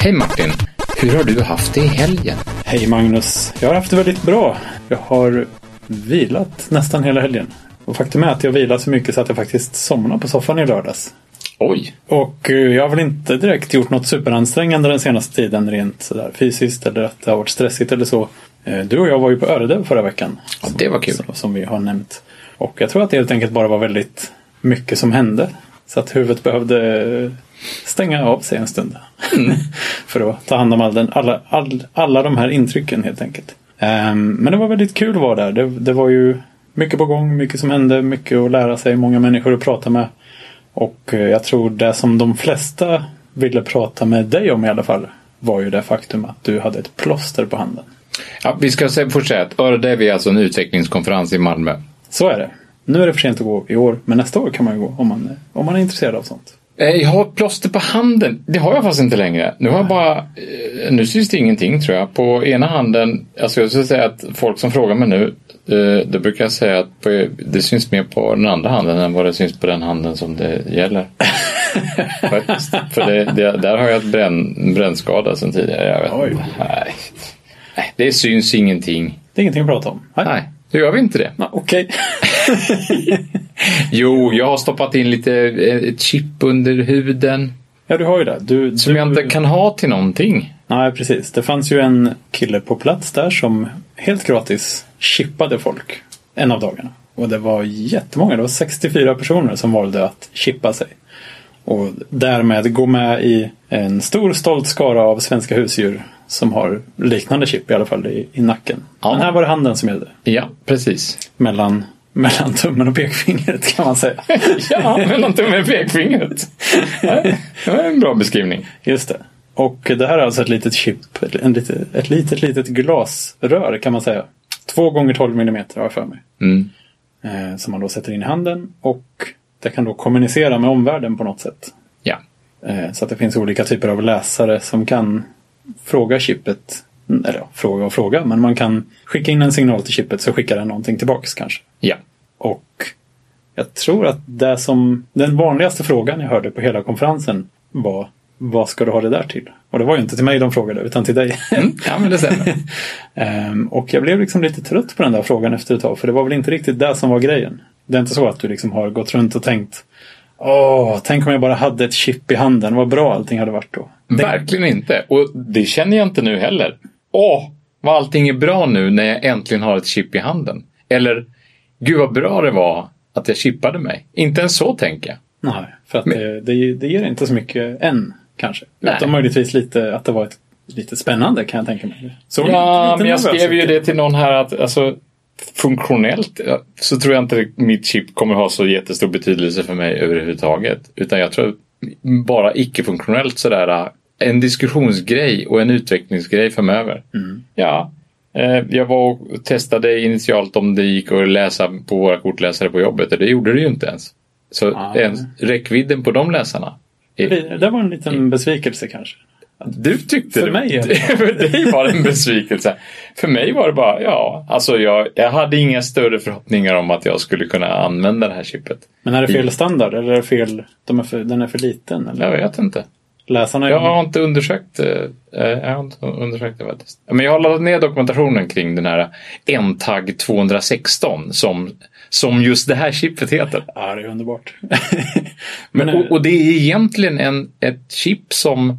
Hej Martin! Hur har du haft det i helgen? Hej Magnus! Jag har haft det väldigt bra. Jag har vilat nästan hela helgen. Och faktum är att jag vilat så mycket så att jag faktiskt somnade på soffan i lördags. Oj! Och eh, jag har väl inte direkt gjort något superansträngande den senaste tiden rent sådär fysiskt eller att det har varit stressigt eller så. Eh, Du och jag var ju på Öredev förra veckan. Ja, det var kul. Som, som vi har nämnt. Och jag tror att det helt enkelt bara var väldigt mycket som hände. Så att huvudet behövde stänga av sig en stund. För att ta hand om all den, alla, all, alla de här intrycken helt enkelt. Ehm, men det var väldigt kul att vara där. Det, det var ju mycket på gång, mycket som hände, mycket att lära sig, många människor att prata med. Och eh, jag tror det som de flesta ville prata med dig om i alla fall var ju det faktum att du hade ett plåster på handen. Ja, vi ska först säga att Öredev är alltså en utvecklingskonferens i Malmö. Så är det. Nu är det för sent att gå i år, men nästa år kan man ju gå om man, om man är intresserad av sånt. Eh, Jag har ett plåster på handen. Det har jag fast inte längre. Nu har jag bara... eh, Nu syns det ingenting tror jag. På ena handen... Alltså jag skulle säga att folk som frågar mig nu. eh, Då brukar jag säga att på- det syns mer på den andra handen än vad det syns på den handen som det gäller. Faktiskt. För det, det, där har jag ett bränn, brännskada sedan tidigare. Jag vet. Oj. Nej. Nej, det syns ingenting. Det är ingenting att prata om. Nej, då gör vi inte det. Ja, Okej. Jo, jag har stoppat in lite eh, ett chip under huden. Ja, du har ju det. Du, Som du... jag inte kan ha till någonting. Nej, precis. Det fanns ju en kille på plats där som helt gratis chippade folk en av dagarna. Och det var jättemånga. Det var 64 personer som valde att chippa sig. Och därmed gå med i en stor stolt skara av svenska husdjur som har liknande chip i alla fall i, i nacken. Ja. Men här var det handen som gällde. Ja, precis. Mellan, mellan tummen och pekfingret kan man säga. Ja, mellan tummen och pekfingret. Det var en bra beskrivning. Just det. Och det här är alltså ett litet chip, ett, en lite, ett litet, litet glasrör kan man säga. Två gånger 12 mm har jag för mig. Mm. Eh, som man då sätter in i handen och det kan då kommunicera med omvärlden på något sätt. Ja. Eh, så att det finns olika typer av läsare som kan fråga chippet, eller fråga och fråga, men man kan skicka in en signal till chippet så skickar den någonting tillbaks kanske. Ja. Och jag tror att det som, den vanligaste frågan jag hörde på hela konferensen var vad ska du ha det där till? Och det var ju inte till mig de frågade utan till dig. Mm. Ja, men det stämmer. Ehm, och jag blev liksom lite trött på den där frågan efter ett tag. För det var väl inte riktigt det som var grejen. Det är inte så att du liksom har gått runt och tänkt Åh, tänk om jag bara hade ett chip i handen. Vad bra allting hade varit då. Det, Verkligen inte. Och det känner jag inte nu heller. Åh, vad allting är bra nu när jag äntligen har ett chip i handen. Eller, gud vad bra det var att jag chippade mig. Inte ens så tänker jag. nej, för att det, det, det ger inte så mycket än kanske. Nej. Utan möjligtvis lite att det var ett, lite spännande kan jag tänka mig. Så Ja, men jag skrev ju det till någon här att alltså, funktionellt så tror jag inte mitt chip kommer ha så jättestor betydelse för mig överhuvudtaget. Utan jag tror bara icke-funktionellt sådär en diskussionsgrej och en utvecklingsgrej framöver. Ja, eh, jag var och testade initialt om det gick att läsa på våra kortläsare på jobbet och det gjorde det ju inte ens. Så Ah. ens räckvidden på de läsarna. är- Det, det var en liten besvikelse kanske. Du tyckte För det. mig. För dig var det en besvikelse. För mig var det bara, ja, alltså jag, jag hade inga större förhoppningar om att jag skulle kunna använda det här chippet. Men är det fel standard eller är det fel, de är för, den är för liten? Eller? Jag vet inte. Läsarna Jag har inte undersökt, eh, jag har inte undersökt det faktiskt. Men jag har laddat ner dokumentationen kring den här NTAG 216 som, som just det här chippet heter. Ja, det är underbart. Men, Men, och, och det är egentligen en, ett chip som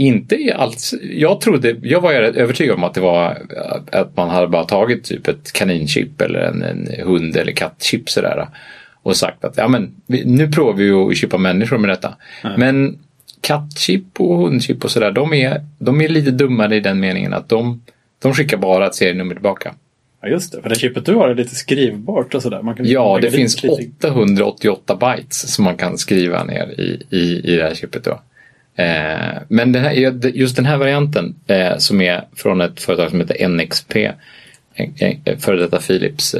inte alls... Jag trodde, jag var övertygad om att det var att man hade bara tagit typ ett kaninchip eller en, en hund eller kattchip sådär. Och sagt att ja, men, nu provar vi att chippa människor med detta. Men kattchip och hundchip och sådär, de är, de är lite dummare i den meningen att de, de skickar bara ett serienummer tillbaka. ja, just det. För det chippet du har är lite skrivbart och sådär. Man kan Ja, det finns lite- 888 bytes som man kan skriva ner i, i, i det här chippet. Då. Eh, men här, är- just den här varianten eh, som är från ett företag som heter NXP, eh, före detta Philips,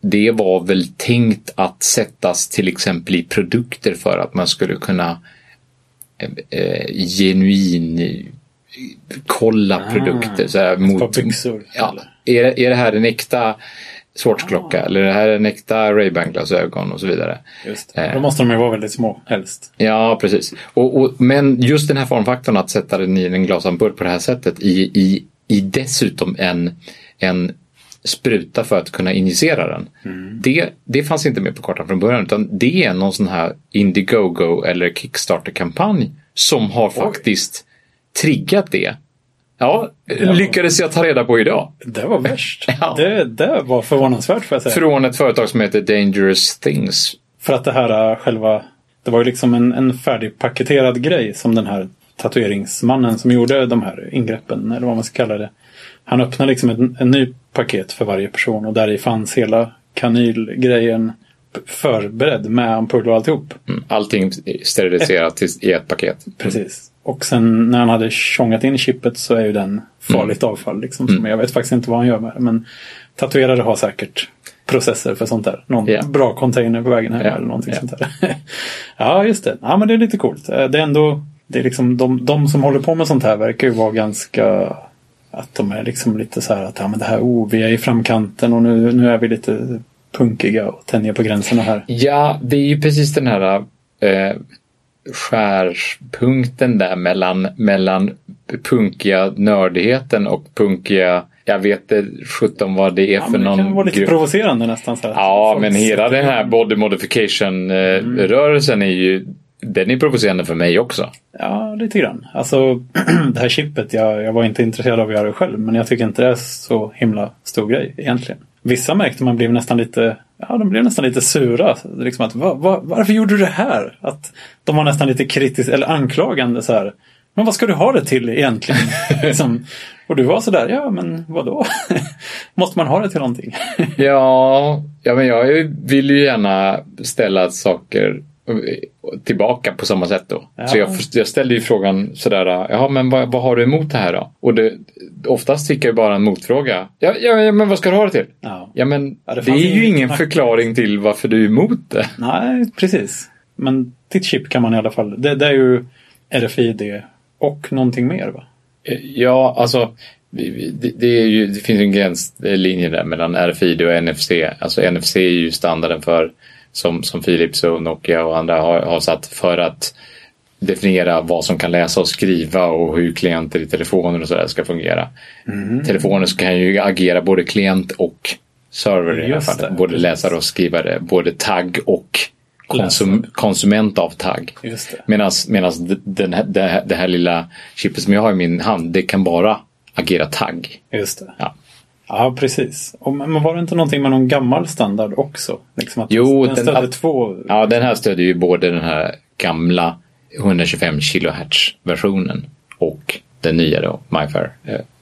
det var väl tänkt att sättas till exempel i produkter för att man skulle kunna eh, genuin kolla Ah, produkter. Så här, mot. Ja, är, är det här en äkta Swatch-klocka eller det här är en äkta Ray-Ban-glasögon och så vidare. Just det. Då måste de ju vara väldigt små, helst. Ja, precis. Och, och, men just den här formfaktorn att sätta den i en glasampull på det här sättet i, i, i dessutom en, en spruta för att kunna injicera den. Mm. Det, det fanns inte med på kartan från början utan det är någon sån här Indiegogo eller Kickstarter-kampanj som har Oj. faktiskt triggat det. Ja, lyckades jag ta reda på idag. Det var värst. ja. det, det var förvånansvärt får jag säga. Från ett företag som heter Dangerous Things. För att det här äh, själva, det var ju liksom en, en färdigpaketerad grej som den här tatueringsmannen som gjorde de här ingreppen, eller vad man ska kalla det. Han öppnade liksom en, en ny paket för varje person och där i fanns hela kanylgrejen förberedd med ampull och alltihop. Mm, allting steriliserat ett, i ett paket. Precis. Och sen när han hade tjongat in chippet så är ju den farligt mm. avfall. Liksom, mm. Jag vet faktiskt inte vad han gör med det. Men tatuerare har säkert processer för sånt där. Någon yeah. bra container på vägen hem yeah. eller någonting yeah. sånt där. ja, just det. Ja, men det är lite coolt. Det är ändå, det är liksom de, de som håller på med sånt här verkar ju vara ganska att de är liksom lite så här att ja, men det här, oh, vi är i framkanten och nu, nu är vi lite punkiga och tänjer på gränserna här. Ja, det är ju precis den här eh, skärspunkten där mellan, mellan punkiga nördigheten och punkiga jag vet inte sjutton vad det är ja, för någon... Det kan vara lite grupp. provocerande nästan. Så här. Ja, men hela den här body modification-rörelsen mm. är ju den är provocerande för mig också. Ja, lite grann. Alltså det här chippet, jag, jag var inte intresserad av att göra det själv. Men jag tycker inte det är så himla stor grej egentligen. Vissa märkte man blev nästan lite, ja de blev nästan lite sura. Liksom att, va, va, varför gjorde du det här? Att de var nästan lite kritiska eller anklagande så här. Men vad ska du ha det till egentligen? liksom, och du var sådär, ja men vadå? Måste man ha det till någonting? ja, ja, men jag vill ju gärna ställa saker tillbaka på samma sätt då. Ja. Så jag, jag ställde ju frågan sådär, ja men vad, vad, har du emot det här då? Och det, oftast fick jag bara en motfråga. Ja, ja, men vad ska du ha det till? Ja, ja men ja, det, det, är ju ingen förklaring till varför du är emot det. Nej, precis. Men ditt chip kan man i alla fall, det, det är ju RFID och någonting mer va? Eh, ja, alltså det, det, ju, det finns en gränslinje där mellan RFID och NFC. Alltså NFC är ju standarden för som, som Philips och Nokia och andra har, har satt för att definiera vad som kan läsa och skriva och hur klienter i telefoner och sådär ska fungera. Mm. Telefoner kan ju agera både klient och server i det här fallet. Både läsare och skrivare, både tagg och konsum, konsument av tagg. Medan den här, det, här, det här lilla chippet som jag har i min hand, det kan bara agera tagg. Just det. Ja. Ja, precis. Och, men var det inte någonting med någon gammal standard också? Liksom att jo, den, den att, två... Ja, den här stödjer ju både den här gamla 125 kHz versionen och den nya då, MyFair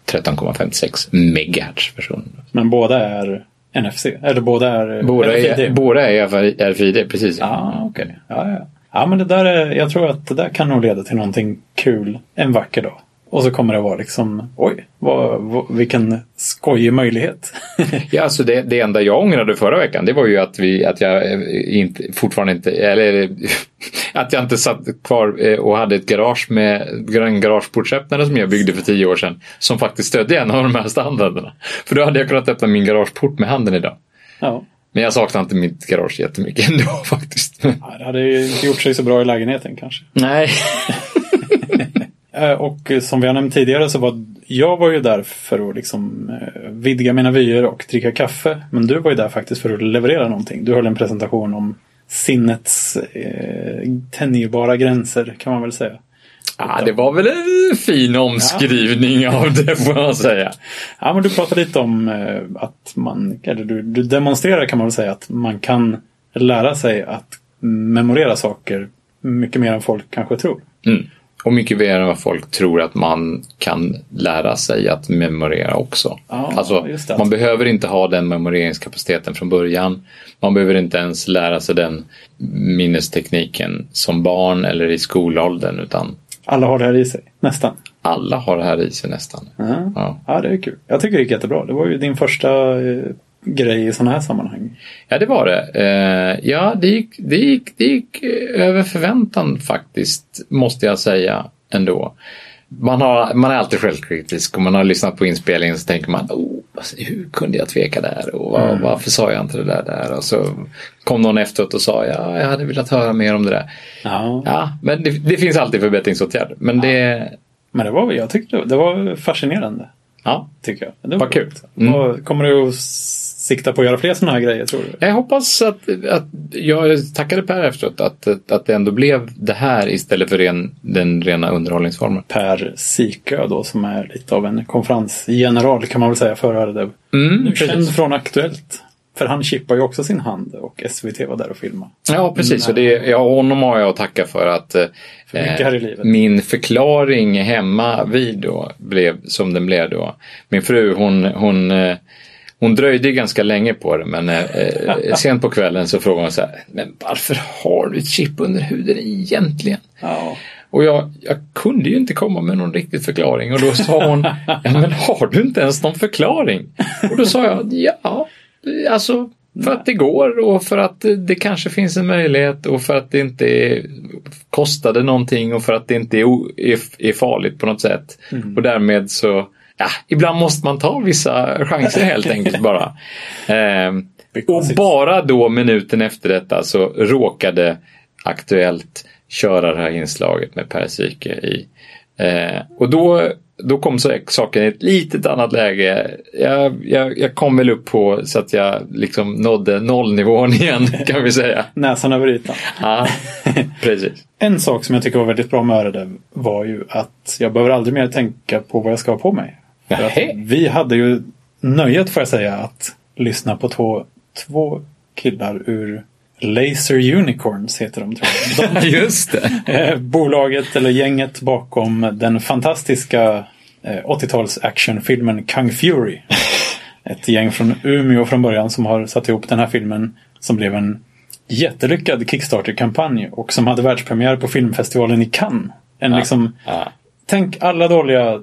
13,56 MHz versionen. Men båda är NFC? Eller båda är båda RFID? Är, båda är RFID, precis. Ja, okej. Okay. Ja, ja. ja, men det där är, jag tror att det där kan nog leda till någonting kul en vacker dag. Och så kommer det vara liksom, oj, vad, vad, vilken skojig möjlighet. ja, alltså det, det enda jag ångrade förra veckan det var ju att, vi, att jag eh, inte, fortfarande inte, eller att jag inte satt kvar eh, och hade ett garage med en garageportsöppnare som jag byggde för tio år sedan. Som faktiskt stödde en av de här standarderna. För då hade jag kunnat öppna min garageport med handen idag. Ja. Men jag saknar inte mitt garage jättemycket ändå faktiskt. Ja, det hade ju inte gjort sig så bra i lägenheten kanske. Nej. Eh, och som vi har nämnt tidigare så var jag var ju där för att liksom eh, vidga mina vyer och dricka kaffe. Men du var ju där faktiskt för att leverera någonting. Du höll en presentation om sinnets eh, tänjbara gränser kan man väl säga. Ja, det var väl en fin omskrivning ja. av det får man säga. Ja, men du pratade lite om eh, att man, eller du, du demonstrerar kan man väl säga att man kan lära sig att memorera saker mycket mer än folk kanske tror. Mm. Och mycket mer än vad folk tror att man kan lära sig att memorera också. Ah, alltså, man behöver inte ha den memoreringskapaciteten från början. Man behöver inte ens lära sig den minnestekniken som barn eller i skolåldern. Utan alla har det här i sig, nästan. Alla har det här i sig nästan. Ja, ja. ja det är kul. Jag tycker det gick jättebra. Det var ju din första eh, grej i sådana här sammanhang. Ja, det var det. Eh, ja, det gick, det, gick, det gick över förväntan faktiskt, måste jag säga ändå. man, har, man är alltid självkritisk och man har lyssnat på inspelningen så tänker man oh, hur kunde jag tveka där och var, Mm. varför sa jag inte det där där och så kom någon efteråt och sa ja, jag hade velat höra mer om det där. Ja. Ja, men det, det finns alltid förbättringsåtgärder. Men det, Men det var, jag tyckte det var fascinerande. ja, Tycker jag. Det Vad kul. Mm. Kommer du att sikta på att göra fler sådana här grejer tror du? Jag hoppas att, att jag tackade Per efteråt att, att det ändå blev det här istället för ren, den rena underhållningsformen. Per Sikö då som är lite av en konferensgeneral kan man väl säga för Ardev. Mm, Nu känd från Aktuellt. För han chippar ju också sin hand och SVT var där och filmade. Ja, precis. Och det, ja, honom har jag att tacka för att eh, För mycket här i livet. min förklaring hemma vid då blev som den blev då. Min fru hon, hon, eh, hon dröjde ganska länge på det men eh, eh, sent på kvällen så frågade hon så här, men varför har du ett chip under huden egentligen? Ja. Och jag, jag kunde ju inte komma med någon riktig förklaring och då sa hon, ja men har du inte ens någon förklaring? Och då sa jag, ja, alltså för att det går och för att det kanske finns en möjlighet och för att det inte är, kostade någonting och för att det inte är, är, är farligt på något sätt. Och därmed så, ja, ibland måste man ta vissa chanser helt enkelt bara. Ehm, och bara då minuten efter detta så råkade Aktuellt köra det här inslaget med Per Syke i. Eh, och då, då kom så saken i ett litet annat läge. Jag, jag, jag kom väl upp på så att jag liksom nådde nollnivån igen kan vi säga. Näsan över ytan. Ja, precis. En sak som jag tycker var väldigt bra med Öredev var ju att jag behöver aldrig mer tänka på vad jag ska ha på mig. Vi hade ju nöjet får jag säga att lyssna på två, två killar ur Laser Unicorns heter de tror jag. De, Just det. eh, bolaget eller gänget bakom den fantastiska eh, 80-tals actionfilmen Kung Fury. Ett gäng från Umeå från början som har satt ihop den här filmen som blev en jättelyckad Kickstarter-kampanj och som hade världspremiär på filmfestivalen i Cannes. En liksom, Ja. tänk alla dåliga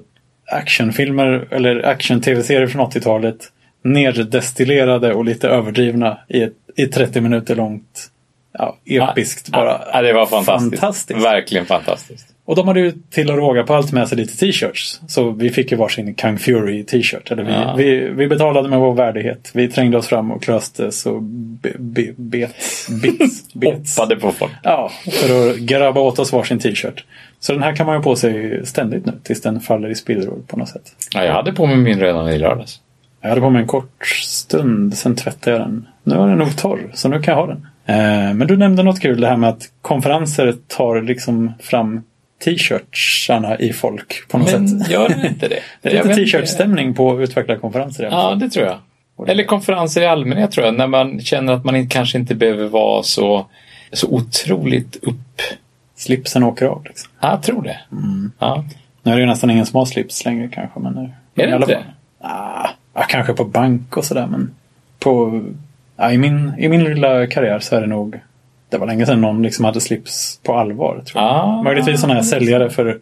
actionfilmer eller action-tv-serier från 80-talet neddestillerade och lite överdrivna i ett i 30 minuter långt ja, episkt bara. Ja, det var fantastiskt. Fantastiskt. Verkligen fantastiskt. Och de hade ju till att råga på allt med sig lite t-shirts. Så vi fick ju varsin Kung Fury t-shirt. Eller vi, Ja. vi, vi betalade med vår värdighet. Vi trängde oss fram och klöstes och be, be, bet, bits, bets. Hoppade på folk. Ja, för att grabba åt oss varsin t-shirt. Så den här kan man ju på sig ständigt nu tills den faller i spillror på något sätt. Ja, jag hade på mig min redan i lördags. Jag hade på mig en kort stund, sen tvättade jag den. Nu är den nog torr, så nu kan jag ha den. Eh, men du nämnde något kul, det här med att konferenser tar liksom fram t-shirtsarna i folk på något Men sätt. gör det inte det? Det är lite t-shirtstämning på utvecklarkonferenser Ja, det tror jag. Eller konferenser i allmänhet tror jag. När man känner att man kanske inte behöver vara så, så otroligt upp... Slipsen åker av. Liksom. Ja, jag tror det. Ja. Nu är det ju nästan ingen som har slips längre kanske. Men nu, Är det inte? Ah, ja, kanske på bank och sådär men på, ja, i, min, i min lilla karriär så är det nog det var länge sedan någon liksom hade slips på allvar. Tror jag. Ah. Möjligtvis sådana här säljare för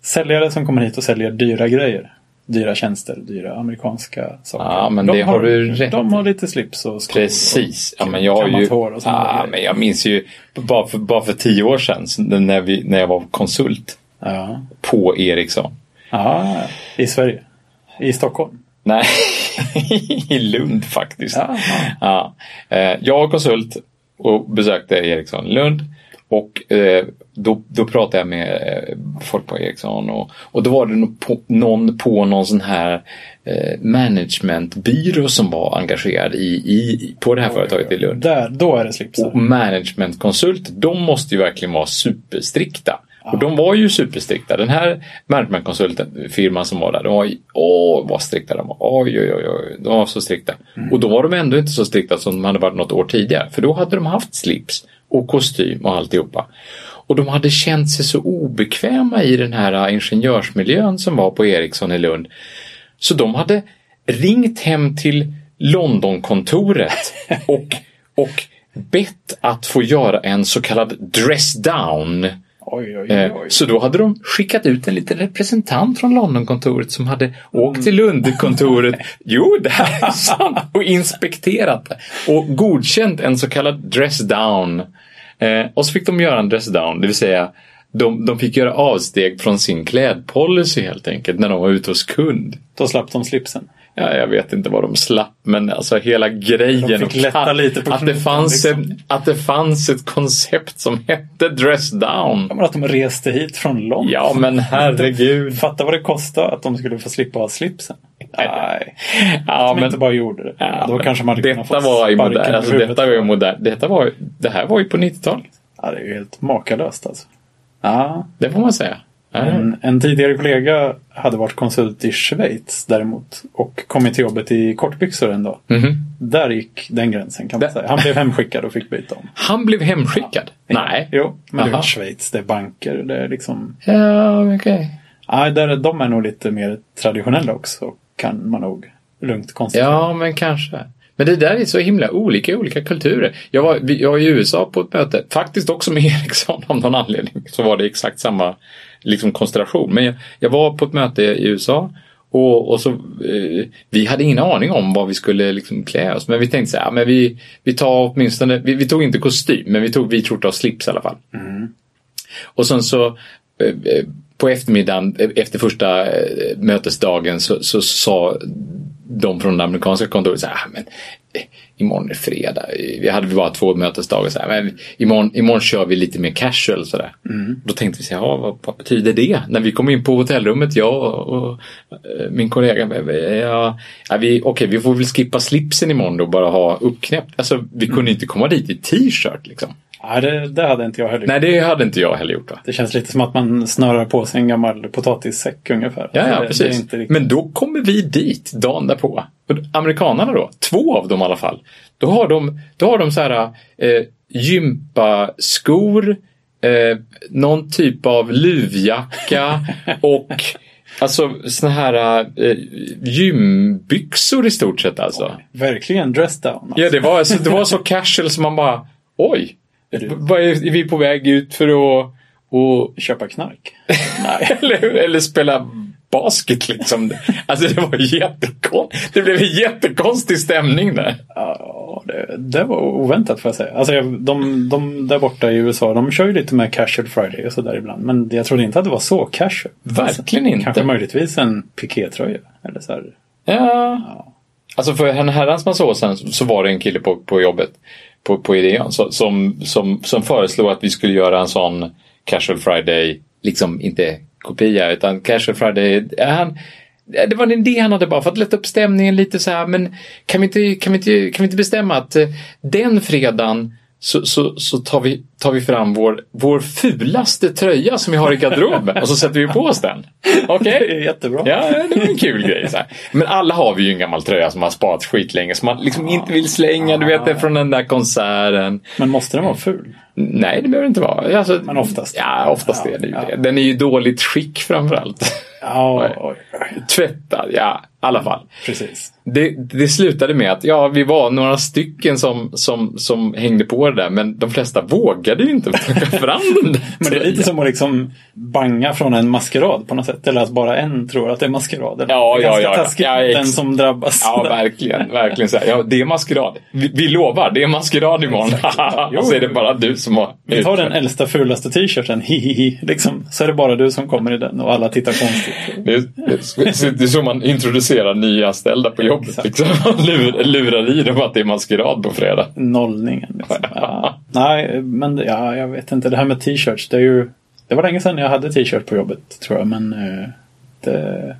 säljare som kommer hit och säljer dyra grejer. Dyra tjänster, dyra amerikanska saker. Ja, men det har du rätt De har lite slips och skor. Precis. Ja, men jag har ju... hår och Ja, men jag minns ju bara för, bara för tio år sedan när, vi, när jag var konsult Ja. på Ericsson. ja, i Sverige. I Stockholm. Nej, i Lund faktiskt. Ja. Ja. Eh, Jag var konsult och besökte Ericsson Lund. Och eh, då, då pratade jag med eh, folk på Ericsson och, och då var det på, någon på någon sån här eh, managementbyrå som var engagerad i, i, på det här företaget i Lund. Där, då är det slipsar. Och managementkonsult, de måste ju verkligen vara superstrikta. Och de var ju superstrikta. Den här managementkonsulten, firman som var där, de var åh vad strikta de var. Oj, oj, oj, oj. De var så strikta. Och då var de ändå inte så strikta som de hade varit något år tidigare. För då hade de haft slips och kostym och alltihopa. Och de hade känt sig så obekväma i den här ingenjörsmiljön som var på Ericsson i Lund. Så de hade ringt hem till Londonkontoret och, och bett att få göra en så kallad dress down. Oj, oj, Eh, oj. Så då hade de skickat ut en liten representant från Londonkontoret som hade åkt till Lundkontoret. Jo, det här är sant. Och inspekterat. Och godkänt en så kallad dress down. Eh, och så fick de göra en dress down, det vill säga de, de fick göra avsteg från sin klädpolicy helt enkelt när de var ute hos kund. Då slapp de slipsen. Ja, jag vet inte vad de slapp, men alltså hela grejen. De fick lätta att, lite på att, det fanns liksom. ett, att det fanns ett koncept som hette dress down. Ja, men att de reste hit från långt. Ja, men herregud. Fatta vad det kostade att de skulle få slippa ha slipsen. Nej, Ja, de men, inte bara gjorde det. ja, Då kanske man hade kunnat detta få var ju modern, alltså, detta var ju modern. Detta var, det här var ju på 90-talet. Ja, det är ju helt makalöst alltså. Ja, Det får man säga. Ja. en, en tidigare kollega hade varit konsult i Schweiz däremot och kommit till jobbet i kortbyxor en dag. Mhm. Där gick den gränsen kan man säga. Han blev hemskickad och fick byta om. Han blev hemskickad? Nej. Jo, men det Aha. är Schweiz, det är banker, det är liksom... Ja, okej. Ja, där, de är nog lite mer traditionella också, kan man nog lugnt konstatera. Ja, men kanske. Men det där är så himla olika i olika kulturer. Jag var, jag var i USA på ett möte, faktiskt också med Ericsson av någon anledning. Så var det exakt samma liksom, konstellation. Men jag, jag var på ett möte i USA och, och så, eh, vi hade ingen aning om vad vi skulle liksom, klä oss. Men vi tänkte så här, men vi, vi tar åtminstone, vi, vi tog inte kostym, men vi tog vit skjorta och slips i alla fall. Och sen så eh, eh, på eftermiddagen eh, efter första eh, mötesdagen så, så sa de från det amerikanska kontoret så här, "Ah, men imorgon är fredag. Vi hade bara två mötesdagar. Så här, men imorgon, imorgon kör vi lite mer casual. Så där. Då tänkte vi så här, ja, vad, vad betyder det? När vi kom in på hotellrummet, jag och, och eh, min kollega, ja, ja, vi, okej, vi får väl skippa slipsen imorgon då, bara ha uppknäppt. Alltså, vi kunde inte komma dit i t-shirt liksom. Ja, det, det hade inte jag heller Nej, det hade inte jag heller gjort. Va? Det känns lite som att man snörar på sig en gammal potatissäck ungefär. Ja, ja precis. Riktigt... Men då kommer vi dit dagen därpå. Och amerikanerna då, två av dem i alla fall. Då har de, då har de så här eh, gympaskor, eh, någon typ av luvjacka och alltså såna här eh, gymbyxor i stort sett alltså. Verkligen dress down. Alltså. Ja, det var, alltså, det var så casual som man bara, oj, är, vi på väg ut för att och Köpa knark. Nej. eller, eller spela basket liksom. Alltså det var jättekon... Det blev en jättekonstig stämning där. Ja, det, det var oväntat får jag säga. Alltså, de, de där borta i USA, de kör ju lite med casual friday och sådär ibland. Men jag trodde inte att det var så casual. Verkligen inte. Kanske möjligtvis en pikétröja. Eller så här. Ja. Alltså för en herrans massa år sedan så var det en kille på, på jobbet på, på Ideon så- som, som, som föreslog att vi skulle göra en sån Casual Friday, liksom inte kopia utan Casual Friday. Han, det var en idé han hade bara för att lätta upp stämningen lite så här men kan vi inte, kan vi inte, kan vi inte bestämma att eh, den fredagen så, så, så tar, vi, tar vi fram vår, vår fulaste tröja som vi har i garderoben och så sätter vi på oss den. Okej? Är jättebra. Ja, det var en kul grej. Så här. Men alla har vi ju en gammal tröja som har sparat skitlänge som man liksom inte vill slänga. Du vet det från den där konserten. Men måste den vara ful? Nej, det behöver inte vara. Alltså, Men oftast. Ja, oftast Ja, är det ju ja. det. Den är ju dåligt skick framförallt. Ja, Oj. oj. Tvättad, ja, i alla fall. precis. Det, det slutade med att ja, vi var några stycken som, som, som hängde på det där men de flesta vågade ju inte plocka fram den där Men det är lite som att liksom banga från en maskerad på något sätt. Eller att bara en tror att det är maskerad. Ja, det är ja, ganska ja, taskigt Ja, den som drabbas. Ja, verkligen. verkligen så här. Ja, det är maskerad. Vi, vi lovar, det är maskerad imorgon. Och så är det bara du som har... Vi tar den äldsta fulaste t-shirten, hihihi, liksom. Så är det bara du som kommer i den och alla tittar konstigt. Det är, det är- så man introducerar nyanställda på jobbet. Exakt. Liksom. Man Lur, lurar i dem att det är maskerad på fredag. Nollningen. Liksom. Ja. Nej, men ja, jag vet inte. Det här med t-shirts, det är ju... Det var länge sedan jag hade t-shirt på jobbet, tror jag. Men eh, det...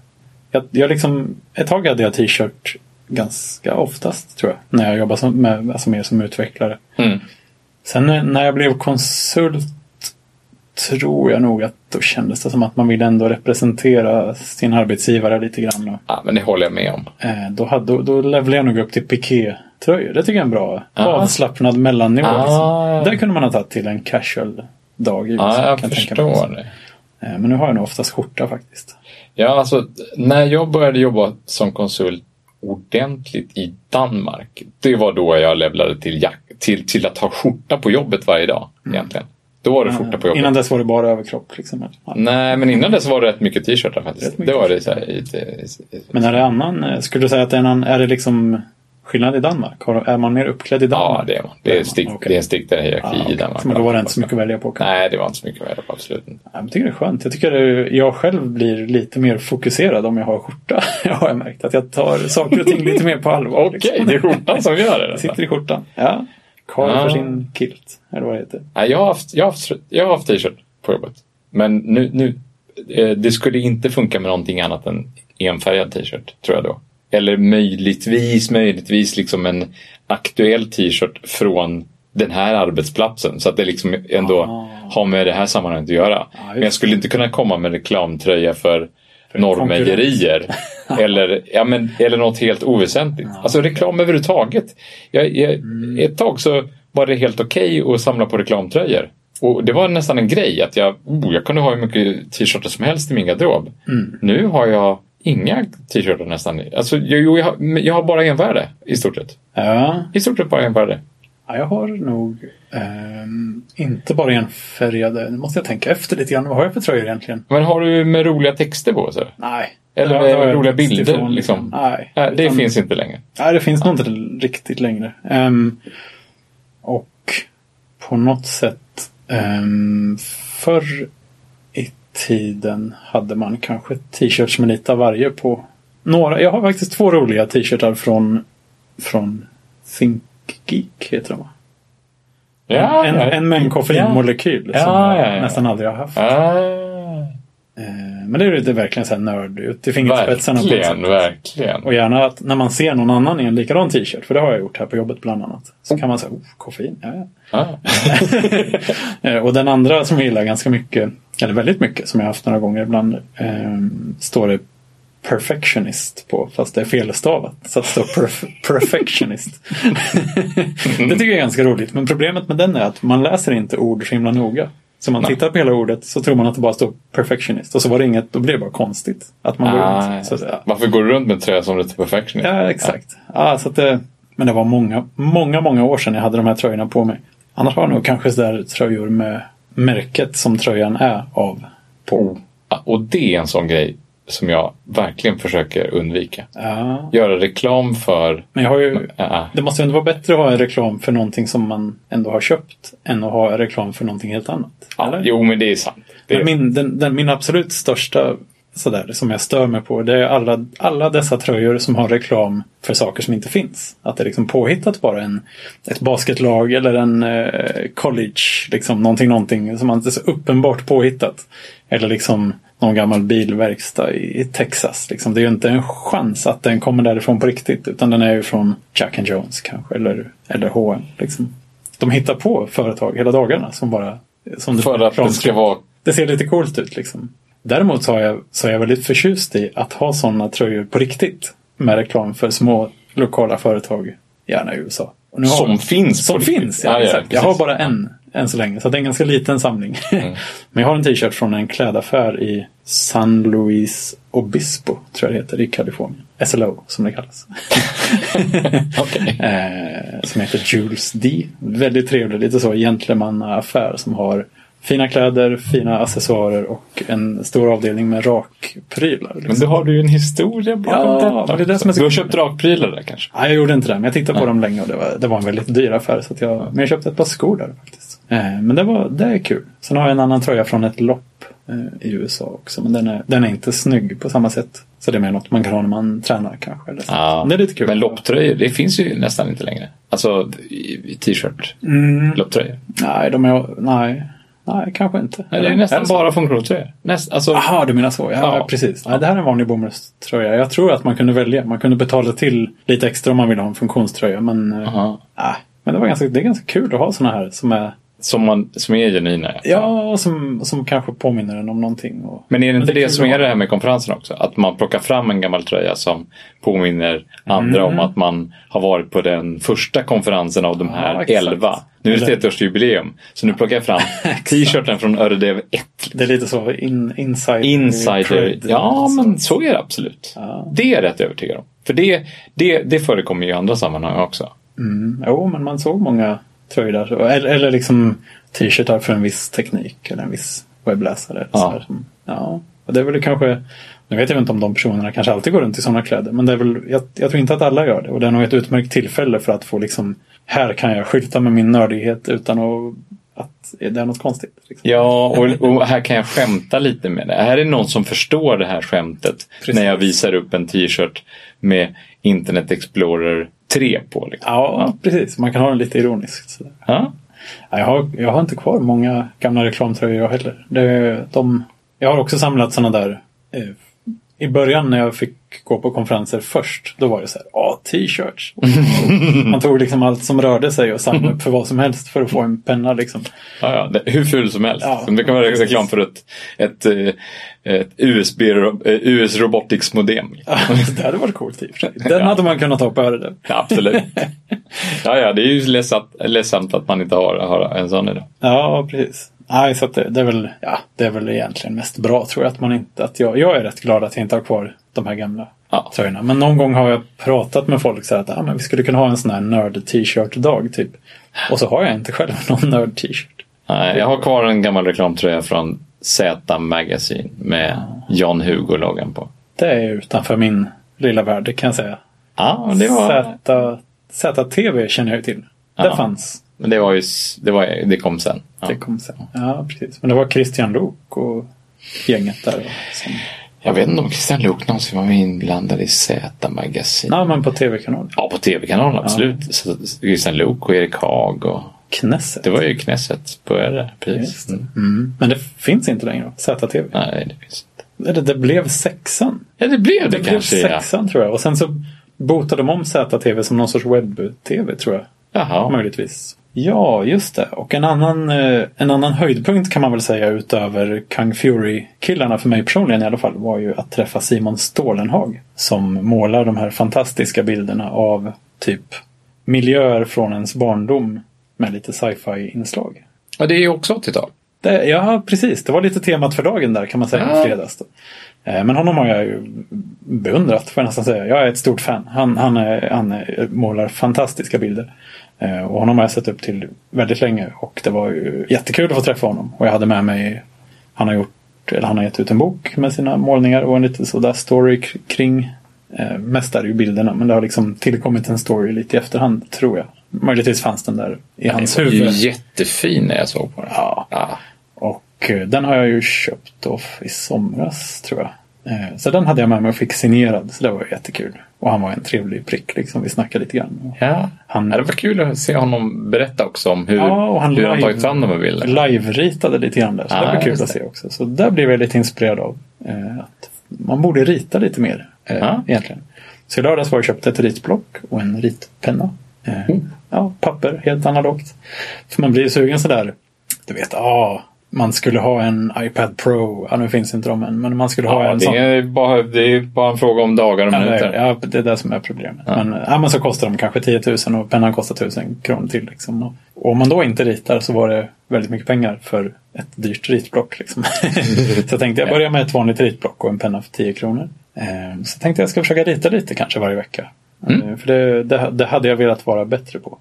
Jag, jag liksom... Ett tag hade jag t-shirt ganska oftast, tror jag. När jag jobbade som, med, alltså mer som utvecklare. Mm. Sen när jag blev konsult tror jag nog att då kändes det som att man ville ändå representera sin arbetsgivare lite grann. Och, Ja, men det håller jag med om. eh, då, hade, då, då levlade jag nog upp till piké-tröjor. Det tycker jag är en bra Ja. avslappnad mellannivå. Ah. Liksom. Där kunde man ha tagit till en casual dag i USA, Ja, jag kan förstår det. Eh, men nu har jag nog oftast skjorta faktiskt. Ja, alltså när jag började jobba som konsult ordentligt i Danmark. Det var då jag levlade till, jack, till, till att ha skjorta på jobbet varje dag egentligen. Då var det skjorta på jobbet. Innan dess var det bara överkropp. Liksom. Nej, men innan dess var det rätt mycket t-shirtar faktiskt. Mycket Det var det så här, lite, Men är det annan, eh, skulle du säga att det är, en, annan- är det liksom skillnad i Danmark? Är man mer uppklädd i Danmark? Ja, det är man. Det är, stick, Okej. det är en striktare hierarki Ah, i okej. Danmark. Så men då var det inte så mycket att välja på. kanske. Nej, det var inte så mycket att välja på. Absolut inte. Jag tycker det är skönt. Jag tycker det, jag själv blir lite mer fokuserad om jag har skjorta. Jag har märkt att jag tar saker och ting lite mer på allvar. Okej, liksom. det är skjortan som gör det. Det sitter i skjortan. Ja. Karl Ja. för sin kilt. Eller vad det heter. Nej, jag har haft, jag har haft, jag har haft t-shirt på jobbet. Men nu, nu eh, det skulle inte funka med någonting annat än enfärgad t-shirt, tror jag då. Eller möjligtvis, möjligtvis liksom en aktuell t-shirt från den här arbetsplatsen. Så att det liksom ändå Ah. har med det här sammanhanget att göra. Men jag skulle inte kunna komma med reklamtröja för, Norrmejerier. eller, ja, men, eller något helt oväsentligt. Alltså reklam överhuvudtaget. Jag, jag, Ett tag så var det helt okej att samla på reklamtröjor. Och det var nästan en grej att jag, oh, jag kunde ha hur mycket t-shirtar som helst i min garderob. Nu har jag inga t-shirtar nästan. Alltså, jag, jo, jag, jag har bara en värde i stort sett. Ja. I stort sett bara en värde. Ja, jag har nog ehm, inte bara enfärgade. Nu måste jag tänka efter lite grann. Vad har jag för tröjor egentligen? Men har du med roliga texter på? Så? Nej. Eller Ja, med jag roliga bilder, ifrån, liksom. Nej. Nej, det Utan- finns inte längre. Nej, det finns nog inte riktigt längre. Ehm, och på något sätt um, förr i tiden hade man kanske t-shirts med lite av varje på några. Jag har faktiskt två roliga t-shirtar från, från Think Geek heter de va? Ja, en, ja. en en koffeinmolekyl Ja. som Ja, nästan aldrig har haft. Eh, men det är ju verkligen så här nörd ut i fingerspetsarna. verkligen, verkligen. Och gärna att när man ser någon annan i en likadan t-shirt, för det har jag gjort här på jobbet bland annat. Så kan man säga, oh, koffein, ja, ja. Eh, Och den andra som jag gillar ganska mycket, eller väldigt mycket, som jag haft några gånger ibland, eh, står det perfectionist på, fast det är felstavat. Så att det står perf- perfectionist. det tycker jag är ganska roligt, men problemet med den är att man läser inte ord så himla noga. Så man Nej. tittar på hela ordet så tror man att det bara står perfectionist. Och så var det inget, då blir det bara konstigt. Att man går Ah, runt. Så, att säga. Varför går du runt med tröja som lite perfectionist? Ja, exakt. Ja, så att det, men det var många, många, många år sedan jag hade de här tröjorna på mig. Annars har jag nog kanske så där tröjor med märket som tröjan är av. På. Ja, Och det är en sån grej som jag verkligen försöker undvika. Ja. Göra reklam för... Men jag har ju, Ja, det måste ju ändå vara bättre att ha en reklam för någonting som man ändå har köpt än att ha en reklam för någonting helt annat. ja, eller? jo, men det är sant. Det Men min, den, den, min absolut största sådär, som jag stör mig på det är alla, alla dessa tröjor som har reklam för saker som inte finns. Att det är liksom påhittat bara en, ett basketlag eller en eh, college, liksom någonting, någonting som inte är så uppenbart påhittat. Eller liksom någon gammal bilverkstad i, Texas. Liksom. Det är ju inte en chans att den kommer därifrån på riktigt. Utan den är ju från Jack and Jones kanske. Eller, eller H&M liksom. De hittar på företag hela dagarna som bara... Som för att det ska vara... det ser lite coolt ut liksom. Däremot så är jag, så är jag väldigt förtjust i att ha sådana tröjor på riktigt. Med reklam för små lokala företag, gärna i USA. Har- Som finns Som finns, ja, Ja, ja. Jag har bara en än så länge, så det är en ganska liten samling. Mm. Men jag har en t-shirt från en klädaffär i San Luis Obispo, tror jag det heter, i Kalifornien. SLO, som det kallas. Eh, som heter Jules D. Väldigt trevlig, lite så gentlemannaaffär som har fina kläder, fina accessoarer och en stor avdelning med rakprylar. Men Liksom. då har du ju en historia bakom Ja, men det är det som så Du har köpt rakprylar där kanske? Nej, jag gjorde inte det, men jag tittade på dem länge och det var, det var en väldigt dyr affär. Så jag, men jag köpte ett par skor där faktiskt. Eh, men det, var, det är kul. Sen har jag en annan tröja från ett lopp eh, i USA också. Men den är, den är inte snygg på samma sätt. Så det är mer något man kan ha när man tränar kanske. Eller så. Ja. Men det är lite kul. Men lopptröjor, det finns ju nästan inte längre. Alltså t-shirt. Mm, Lopptröjor. nej, de är... Nej, nej kanske inte. Nej, det är nästan bara funktionströjor. Näst, alltså, du menar så. Ja, Ja. precis. Nej, det här är en vanlig bomullströja. Jag tror att man kunde välja. Man kunde betala till lite extra om man ville ha en funktionströja. Men, nej. men det, var ganska, det är ganska kul att ha såna här som är som, man, som är genuina. Ja, och som, som kanske påminner en om någonting. Och... Men är det inte det det, som är det här med konferensen också? Att man plockar fram en gammal tröja som påminner andra Mm. om att man har varit på den första konferensen av de här Ja, elva. Nu är det Eller- 30-årsjubileum. Så nu plockar jag fram t-shirten från Öredev 1. Det är lite så in, inside Insider. cred, Ja, så. men så är det absolut. Ja. Det är jag rätt övertygad om. För det, det, det förekommer ju i andra sammanhang också. Mm. Jo, men man såg många tröjor. Eller, eller liksom t-shirtar för en viss teknik eller en viss webbläsare. Ja. ja. Och det är väl kanske Nu vet jag inte om de personerna kanske alltid går runt i sådana kläder. Men det är väl, jag, jag tror inte att alla gör det. Och det är nog ett utmärkt tillfälle för att få liksom, här kan jag skylta med min nördighet utan att, att det är något konstigt. Liksom. Ja, och, och här kan jag skämta lite med det. Här är någon som förstår det här skämtet Precis. när jag visar upp en t-shirt med Internet Explorer 3 på. Liksom. Ja, precis. Man kan ha den lite ironiskt. sådär. Ja. Ja, Jag har, jag har inte kvar många gamla reklamtröjor jag heller. Det, de, jag har också samlat sådana där. I början när jag fick gå på konferenser först. Då var det så här, ja, t-shirts. Man tog liksom allt som rörde sig och samlade upp för vad som helst för att få en penna liksom. Ja, ja, det, hur ful som helst. Ja, det kan vara reklam för ett, ett, eh, ett USB, eh, US Robotics modem. det hade varit coolt i och för sig. Den hade man kunnat ta på öronen. Absolut. Ja, ja, det är ju ledsamt, ledsamt att man inte har, har en sån idag. Ja, precis. Nej, så det, det, är väl, ja, det är väl egentligen mest bra tror jag. Att man inte, att jag, jag är rätt glad att jag inte har kvar de här gamla Ja. tröjorna. Men någon gång har jag pratat med folk så här att ah, men vi skulle kunna ha en sån här nörd-t-shirt-dag typ. Och så har jag inte själv någon nörd-t-shirt. Nej, jag har kvar en gammal reklamtröja från Z Magazine med Jan Hugo-loggan på. Det är utanför min lilla värld, det kan jag säga. Ja, det var, Z, ZTV känner jag ju till. Det Ja. fanns. Men det var ju, det, var, det kom sen. Ja. Det kom sen. Ja, precis. Men det var Christian Lok och gänget där. Som, Jag vet inte om Christian Luuk någonsin var inblandad i Z Magazine. nej, men på tv-kanal. Ja, på tv-kanalen absolut. Så, Christian Luuk och Erik Haag och Knesset. det var ju Knesset började. Precis. Det. Mm. Men det finns inte längre. ZTV. Nej, det finns inte. Eller det blev sexan. Ja, det blev det, Det blev kanske. Ja. sexan tror jag. Och sen så botade de om ZTV som någon sorts webb-tv tror jag. Jaha. Möjligtvis. Ja, just det. Och en annan, eh, en annan höjdpunkt kan man väl säga utöver Kung Fury-killarna för mig personligen i alla fall var ju att träffa Simon Stålenhag. Som målar de här fantastiska bilderna av typ miljöer från ens barndom med lite sci-fi-inslag. Och det är ju också 80-tal. Det, ja, precis. Det var lite temat för dagen där kan man säga Ja. i fredags. Då. Eh, Men honom har jag ju beundrat får jag nästan säga. Jag är ett stort fan. Han, han, är, han är, målar fantastiska bilder. Eh, Och honom har jag sett upp till väldigt länge. Och det var ju jättekul att få träffa honom. Och jag hade med mig, han har gjort, eller han har gett ut en bok med sina målningar och en liten sådär story kring. Eh, mest är det ju bilderna men det har liksom tillkommit en story lite i efterhand tror jag. Möjligtvis fanns den där i hans Den var ju huvud. jättefin när jag såg på den. Ja. Ja. Och eh, den har jag ju köpt off i somras tror jag. Eh, Så den hade jag med mig och fick signerad. Så det var jättekul. Och han var en trevlig prick liksom. Vi snackade lite grann. Ja. Han- det var kul att se honom berätta också om hur, Ja, han hur han live- tagit fram de här bilderna. Live-ritade lite grann där. Så Ja, det var kul att se också. Så där blev jag lite inspirerad av. eh, Att man borde rita lite mer. eh, Ja. Egentligen. Så i lördags var jag köpte ett ritblock och en ritpenna. Eh, Mm. Ja, papper, helt analogt. För man blir ju sugen sådär. Du vet, ja, man skulle ha en iPad Pro. Ja, nu finns inte de än. Men man skulle ha Ja, en det, sån. är bara, det är bara en fråga om dagar och Ja, minuter. ja, det är det som är problemet. Men, ja, men så kostar de kanske 10 000 och pennan kostar 1000 kronor till. Liksom. Och, om man då inte ritar så var det väldigt mycket pengar för ett dyrt ritblock. Liksom. så jag tänkte jag börjar med ett vanligt ritblock och en penna för 10 kronor. Eh, så tänkte jag ska försöka rita lite kanske varje vecka. Eh, för det, det, det hade jag velat vara bättre på.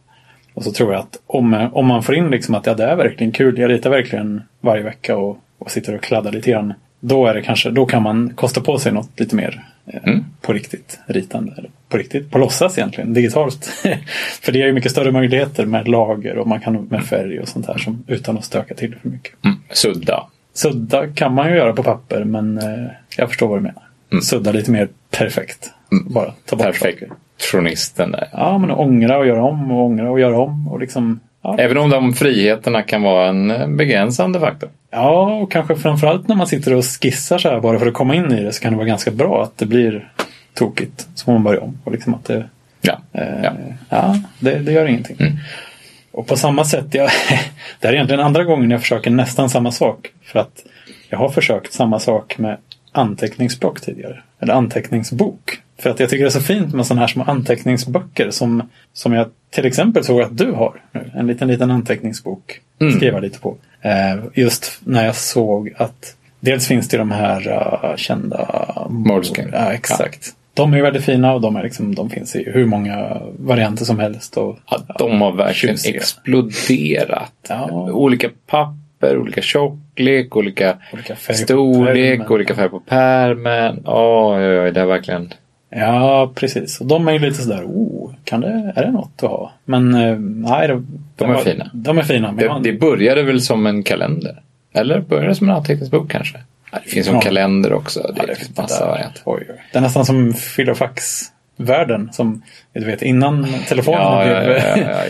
Och så tror jag att om, om man får in liksom att ja, det är verkligen kul, jag ritar verkligen varje vecka och, och sitter och kladdar lite grann. Då, är det kanske, då kan man kosta på sig något lite mer eh, Mm. på riktigt ritande. Eller på riktigt, på låtsas egentligen, digitalt. för det ger ju mycket större möjligheter med lager och man kan med färg och sånt här som, utan att stöka till för mycket. Mm. Sudda. Sudda kan man ju göra på papper men eh, jag förstår vad du menar. Sudda lite mer perfekt. Bara ta bort saker. Perfektionisten där. Ja, men ångra och göra om och ångra och göra om. Och liksom, ja. Även om de friheterna kan vara en eh, begränsande faktor. ja, och kanske framförallt när man sitter och skissar så här bara för att komma in i det så kan det vara ganska bra att det blir tokigt. Så får man börja om. Och liksom att det, Ja. eh, ja. ja det, det gör ingenting. Och på samma sätt, jag, det här är egentligen andra gången jag försöker nästan samma sak. För att jag har försökt samma sak med anteckningsblock tidigare. Eller anteckningsbok. För att jag tycker det är så fint med sådana här små anteckningsböcker som, som jag till exempel såg att du har nu. En liten, liten anteckningsbok. Mm. Skriva lite på. Eh, just när jag såg att dels finns det de här uh, kända Moleskine. Ja, exakt. De är väldigt fina och de, är liksom, de finns i hur många varianter som helst. Och, Ja, de har verkligen tjusiga. exploderat. Ja. Olika papper, olika tjocklek, olika, Olika storlek, olika färg på pärmen. Oj, oj, oj, det är verkligen... Ja, precis. Och de är ju lite sådär, oh, kan det, är det något att ha? Men eh, nej, de, De är fina. De är fina. Men Det, jag- det började väl som en kalender? Eller började det som en anteckningsbok kanske? Ja, det finns som Ja. kalender också. Det Ja, är finns massa varianter. Det är nästan som filofax-världen. Som du vet, innan telefonen Ja, blev,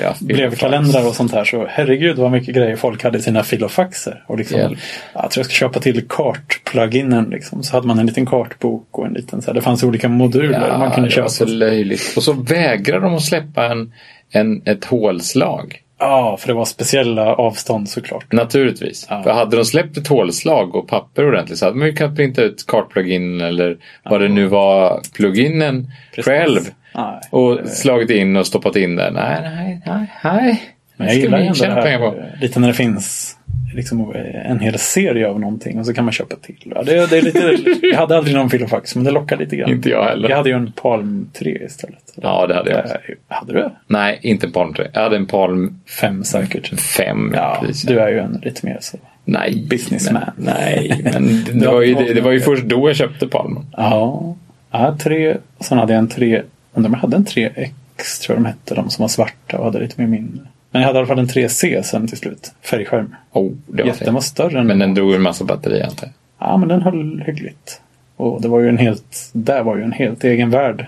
ja, blev kalendrar och sånt här. Så herregud vad mycket grejer folk hade i sina filofaxer. Och liksom, ja, jag tror jag ska köpa till kart-pluginen. Liksom. Så hade man en liten kartbok och en liten så här, Det fanns olika moduler man kunde det köpa. var så löjligt. Och så vägrar de att släppa en, en, ett hålslag. Ja, för det var speciella avstånd såklart. Naturligtvis. Ja. För hade de släppt ett hålslag och papper ordentligt så hade man ju kunnat printa ut kartplugin eller vad det nu var, pluginen själv. Nej. Och slagit in och stoppat in där. Nej, nej, nej, nej. Men jag gillar vi ändå det här, lite när det finns liksom en hel serie av någonting och så kan man köpa till. Ja, det, det är lite, jag hade aldrig någon filofax men det lockar lite grann. Inte jag heller. Jag hade ju en Palm 3 istället. Ja, det hade jag. också. Eh, Hade du? Nej, inte en Palm 3. Jag hade en Palm Fem säkert. 5. Ja, precis. du är ju en lite mer så. Nej, businessman. Men, nej, men det, var ju, det, det var ju först då jag köpte Palmen. Ja, jag hade tre. Sen hade jag en 3. Undrar om jag hade en 3X tror jag de hette. De som var svarta och hade lite mer minne. Men jag hade i alla fall en 3C sen till slut. Färgskärm. Oh, det var Jätte, den fint. var större än Men den drog en massa batteri antar jag. Ja, men den höll hyggligt. Och det var ju en helt, där var ju en helt egen värld.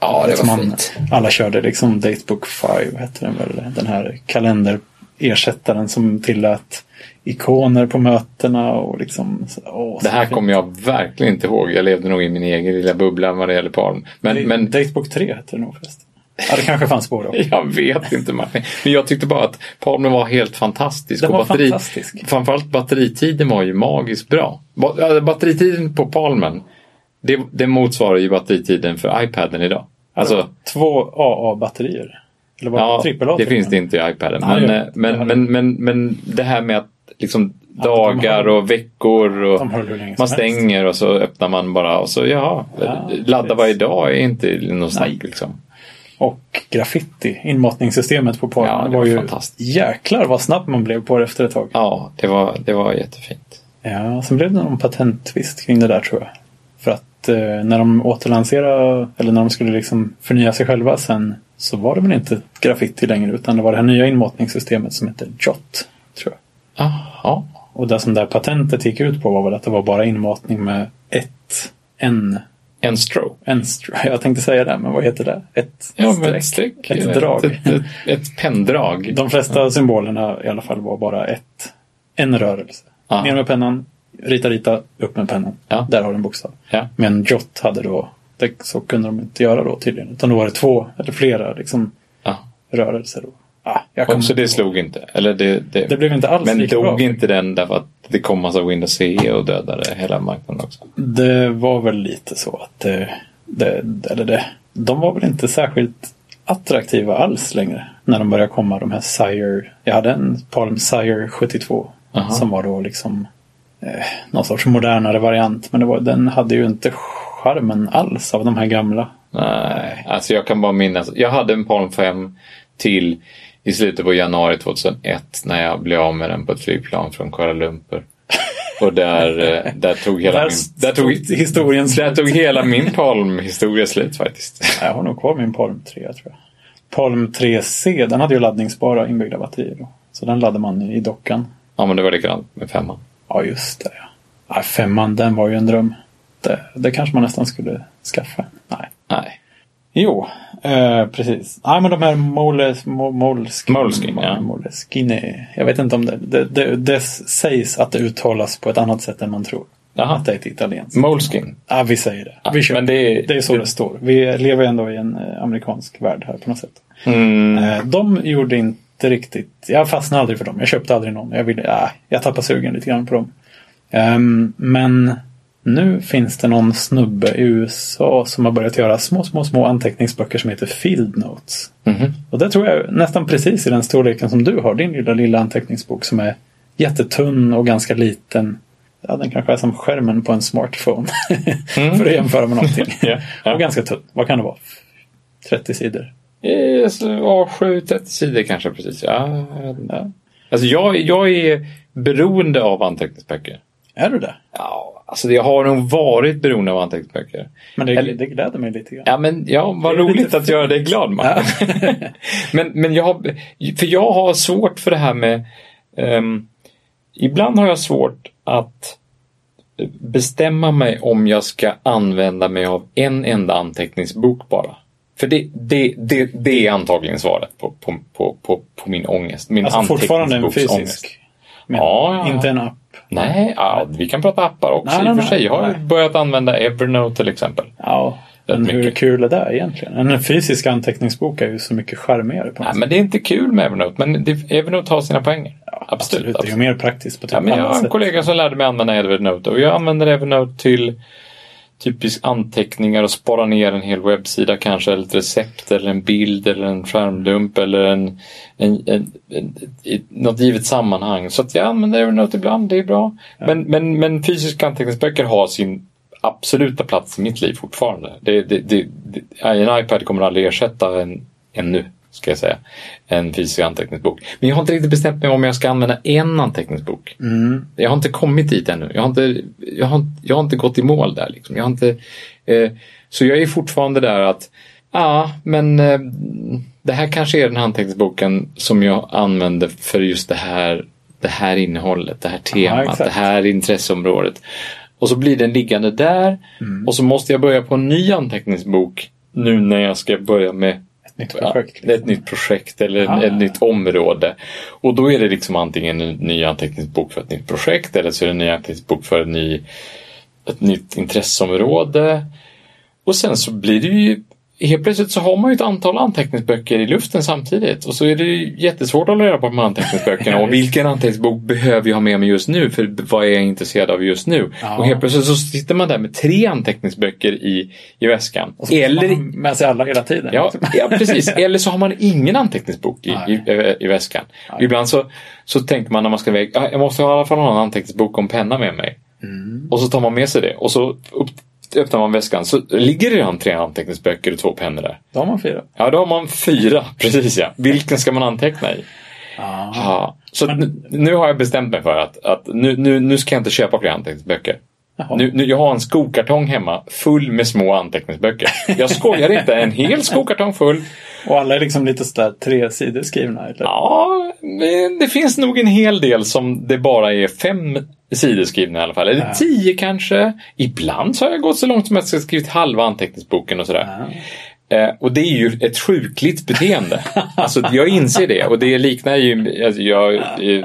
Ja, det var man, fint. Alla körde liksom Datebook 5 hette den väl. Den här kalenderersättaren som tillät ikoner på mötena och liksom. Åh, Det här kommer jag verkligen inte ihåg. Jag levde nog i min egen lilla bubbla vad det gäller Palm. Men, Det- men Datebook 3 hette det nog förresten. Ja, det kanske fanns både och. jag vet inte Martin. Men jag tyckte bara att Palmen var helt fantastisk. Den Och var fantastisk. Framförallt batteritiden var ju magiskt bra. Ba- ja, Batteritiden på Palmen. Det, det motsvarar ju batteritiden för iPaden idag. Alltså, Två AA-batterier. Eller var Ja, det trippel A? det finns det inte i iPaden. Nej, Men, eh, men, men, men, men det här med att liksom dagar och veckor och man helst. stänger och så öppnar man bara och så ja, Ja, ladda varje dag är inte något snack liksom. Och graffiti, inmatningssystemet på Palmen, Ja, det var, var ju fantastiskt. jäklar vad snabb man blev på det efter ett tag. Ja, det var, det var jättefint. Ja, sen blev det någon patenttvist kring det där tror jag. För att eh, när de återlanserade, eller när de skulle liksom förnya sig själva sen, så var det väl inte graffiti längre, utan det var det här nya inmatningssystemet som heter JOT, tror jag. Jaha. Och det som det här patentet gick ut på var väl att det var bara inmatning med ett, en, En stroke. en, str- jag tänkte säga det, men vad heter det? Ett Ja, streck, ett streck. ett drag. Ett, ett, ett penndrag. De flesta symbolerna i alla fall var bara ett, en rörelse. Ja. Ner med pennan, rita, rita, upp med pennan. Ja. Där har du en bokstav. Ja. Men Jot hade då, det, så kunde de inte göra då tydligen. Utan då var det två eller flera liksom, Ja. rörelser. Då. Ah, jag så det slog inte. Eller det, det, Det blev inte alls men lika dog bra. inte den därför att det kom massa Windows CE och dödade hela marknaden också? Det var väl lite så att det, det, eller det, de var väl inte särskilt attraktiva alls längre. När de började komma, de här Sire. Jag hade en Palm Sire 72. Aha. Som var då liksom eh, någon sorts modernare variant. Men var, den hade ju inte charmen alls av de här gamla. Nej, alltså jag kan bara minnas. Jag hade en Palm 5 till i slutet på januari 2001 när jag blev av med den på ett flygplan från Kuala Lumpur. Och där, eh, där tog hela Där min... Där tog, historien slut. där tog hela min Palm-historia slut faktiskt. Jag har nog kvar min Palm 3 tror jag. Palm 3C, den hade ju laddningsbara inbyggda batterier. Då. Så den laddade man i dockan. Ja, men det var likadant med femman. Ja, just det. Ja. Ja, femman, den var ju en dröm. Det, det kanske man nästan skulle skaffa. Nej. Nej. Jo, eh, precis. Nej, men de här Moles, Mo, Moleskine. Moleskine, ja. Moleskine. Jag vet inte om det, det, det. Det sägs att det uttalas på ett annat sätt än man tror. Jaha. Att det är ett italienskt. Moleskin. Ja, vi säger det. Vi kör. men det är- det är så det står. Vi lever ändå i en eh, amerikansk värld här på något sätt. Mm. Eh, De gjorde inte riktigt, jag fastnade aldrig för dem. Jag köpte aldrig någon. Jag, ville, äh, jag tappade sugen lite grann på dem. Ehm, men nu finns det någon snubbe i USA som har börjat göra små, små, små anteckningsböcker som heter Field Notes. Mhm. Och det tror jag nästan precis i den storleken som du har. Din lilla, lilla anteckningsbok som är jättetunn och ganska liten. Ja, den kanske är som skärmen på en smartphone. för att jämföra med någonting. Ja, ja. Och ganska tunn. Vad kan det vara? 30 sidor. Ja, 7-30 sidor kanske precis. Ja, Ja. Alltså jag, jag är beroende av anteckningsböcker. Är du det? Ja, alltså jag har nog varit beroende av anteckningsböcker. Men det, Eller- det gläder mig lite grann. Ja, men ja, vad roligt lite att göra dig glad, Martin. men, men jag har, för jag har svårt för det här med, ehm, ibland har jag svårt att bestämma mig om jag ska använda mig av en enda anteckningsbok bara. För det, det, det, det är antagligen svaret på, på, på, på, på min ångest. Min Alltså fortfarande en fysisk? Ja, jag. ja. Inte en app? Nej, ja, vi kan prata appar också Nej, i och för sig. Jag har nej. börjat använda Evernote till exempel. Ja, men hur kul är det egentligen? En fysisk anteckningsbok är ju så mycket charmigare på Nej, sätt. men det är inte kul med Evernote, men Evernote har sina poänger. absolut. Absolut, det är ju mer praktiskt på typ Ja, men jag har en sätt. kollega som lärde mig använda Evernote och jag använder Evernote till typisk anteckningar och spara ner en hel webbsida kanske, eller ett recept eller en bild eller en skärmdump eller en, en, en, en, något givet sammanhang. Så att jag använder Evernote ibland, det är bra. Men, men, men fysiska anteckningsböcker har sin absoluta plats i mitt liv fortfarande. Det, det, det, det, en iPad kommer aldrig ersätta en, ännu, ska jag säga, en fysisk anteckningsbok. Men jag har inte riktigt bestämt mig om jag ska använda en anteckningsbok. Mm. Jag har inte kommit dit ännu. Jag har inte, jag har, jag har inte gått i mål där. Liksom. Jag har inte, eh, så jag är fortfarande där att, ja, men eh, det här kanske är den anteckningsboken som jag använder för just det här, det här innehållet, det här temat, exakt. det här intresseområdet. Och så blir den liggande där Mm. och så måste jag börja på en ny anteckningsbok nu när jag ska börja med Ett nytt projekt. Ja, ett nytt projekt eller Ah. ett nytt område. Och då är det liksom antingen en ny anteckningsbok för ett nytt projekt eller så är det en ny anteckningsbok för en ny, ett nytt intresseområde. Och sen så blir det ju Helt plötsligt så har man ju ett antal anteckningsböcker i luften samtidigt och så är det ju jättesvårt att hålla reda på de anteckningsböckerna och vilken anteckningsbok behöver jag ha med mig just nu för vad är jag intresserad av just nu? Ja. Och helt plötsligt så sitter man där med tre anteckningsböcker i, i väskan. Och så Eller man med sig alla hela tiden. Ja, ja, precis. Eller så har man ingen anteckningsbok i, i, i, i väskan. Nej. Ibland så, så tänker man när man ska iväg, "Ja, jag måste i alla fall ha en anteckningsbok och en penna med mig. Mm. Och så tar man med sig det och så upp, öppnar man väskan så ligger det redan tre anteckningsböcker och två pennor där. Då har man fyra. Ja, då har man fyra, precis ja. Vilken ska man anteckna i? Ja. Ja. Så nu, nu har jag bestämt mig för att, att nu, nu, nu ska jag inte köpa fler anteckningsböcker. Nu, nu, jag har en skokartong hemma full med små anteckningsböcker. Jag skojar inte, en hel skokartong full. Och alla är liksom lite sådär tre sidor skrivna. Eller? Ja, men det finns nog en hel del som det bara är fem sidor skrivna i alla fall. Eller Ja. tio kanske. Ibland så har jag gått så långt som att jag skrivit halva anteckningsboken och sådär. Ja. Eh, och det är ju ett sjukligt beteende. alltså, jag inser det och det liknar ju... Alltså, jag, eh,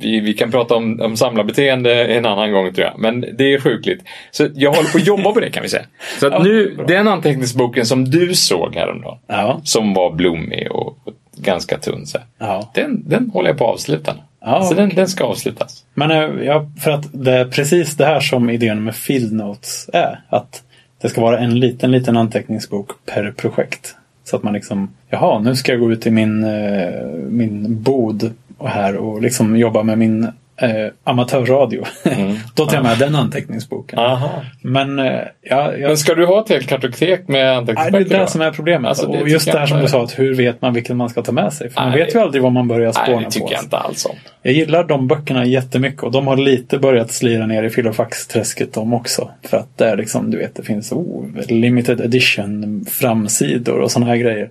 vi, vi kan prata om, om samlarbeteende en annan gång tror jag. Men det är sjukligt. Så jag håller på att jobba på det kan vi säga. Så att Ja, nu, bra. den anteckningsboken som du såg häromdagen. Ja. Som var blommig och, och ganska tunn. Så ja. den, den håller jag på att avsluta. Ja, så den, okej. den ska avslutas. Men eh, ja, för att det är precis det här som idén med Field Notes är. Att det ska vara en liten, liten anteckningsbok per projekt. Så att man liksom, jaha, nu ska jag gå ut i min, eh, min bod och här och liksom jobba med min eh, amatörradio. Mm. Då tar jag med den anteckningsboken. Aha. Men eh, ja, jag, Men ska du ha ett helt kartotek med Nej, det är anteckningsböcker? det som är problemet. Alltså, det och just det här som du sa, att hur vet man vilken man ska ta med sig? För man Nej, vet ju aldrig vad man börjar spåna Nej, det tycker på. jag inte alls om. Jag gillar de böckerna jättemycket och de har lite börjat slira ner i filofax-träsket de också. För att det är liksom, du vet, det finns oh, limited edition framsidor och sådana här grejer.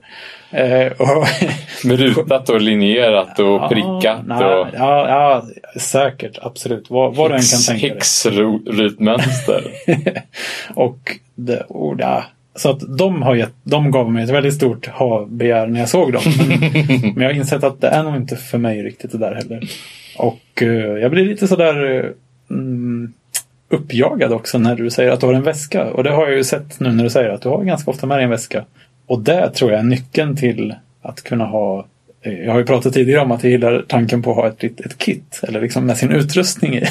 Eh, och, Med rutat och linjerat och prickat. nej, och ja, ja, säkert, absolut. Vad, vad du än kan tänka dig. häxrutmönster. och det, och, ja. Så att de, har gett, de gav mig ett väldigt stort ha-begär när jag såg dem. Men, men jag har insett att det är nog inte för mig riktigt det där heller. Och eh, jag blir lite sådär mm, uppjagad också när du säger att du har en väska. Och det har jag ju sett nu när du säger att du har ganska ofta med dig en väska. Och det tror jag är nyckeln till att kunna ha eh, jag har ju pratat tidigare om att jag gillar tanken på att ha ett, ett kit, eller liksom med sin utrustning i.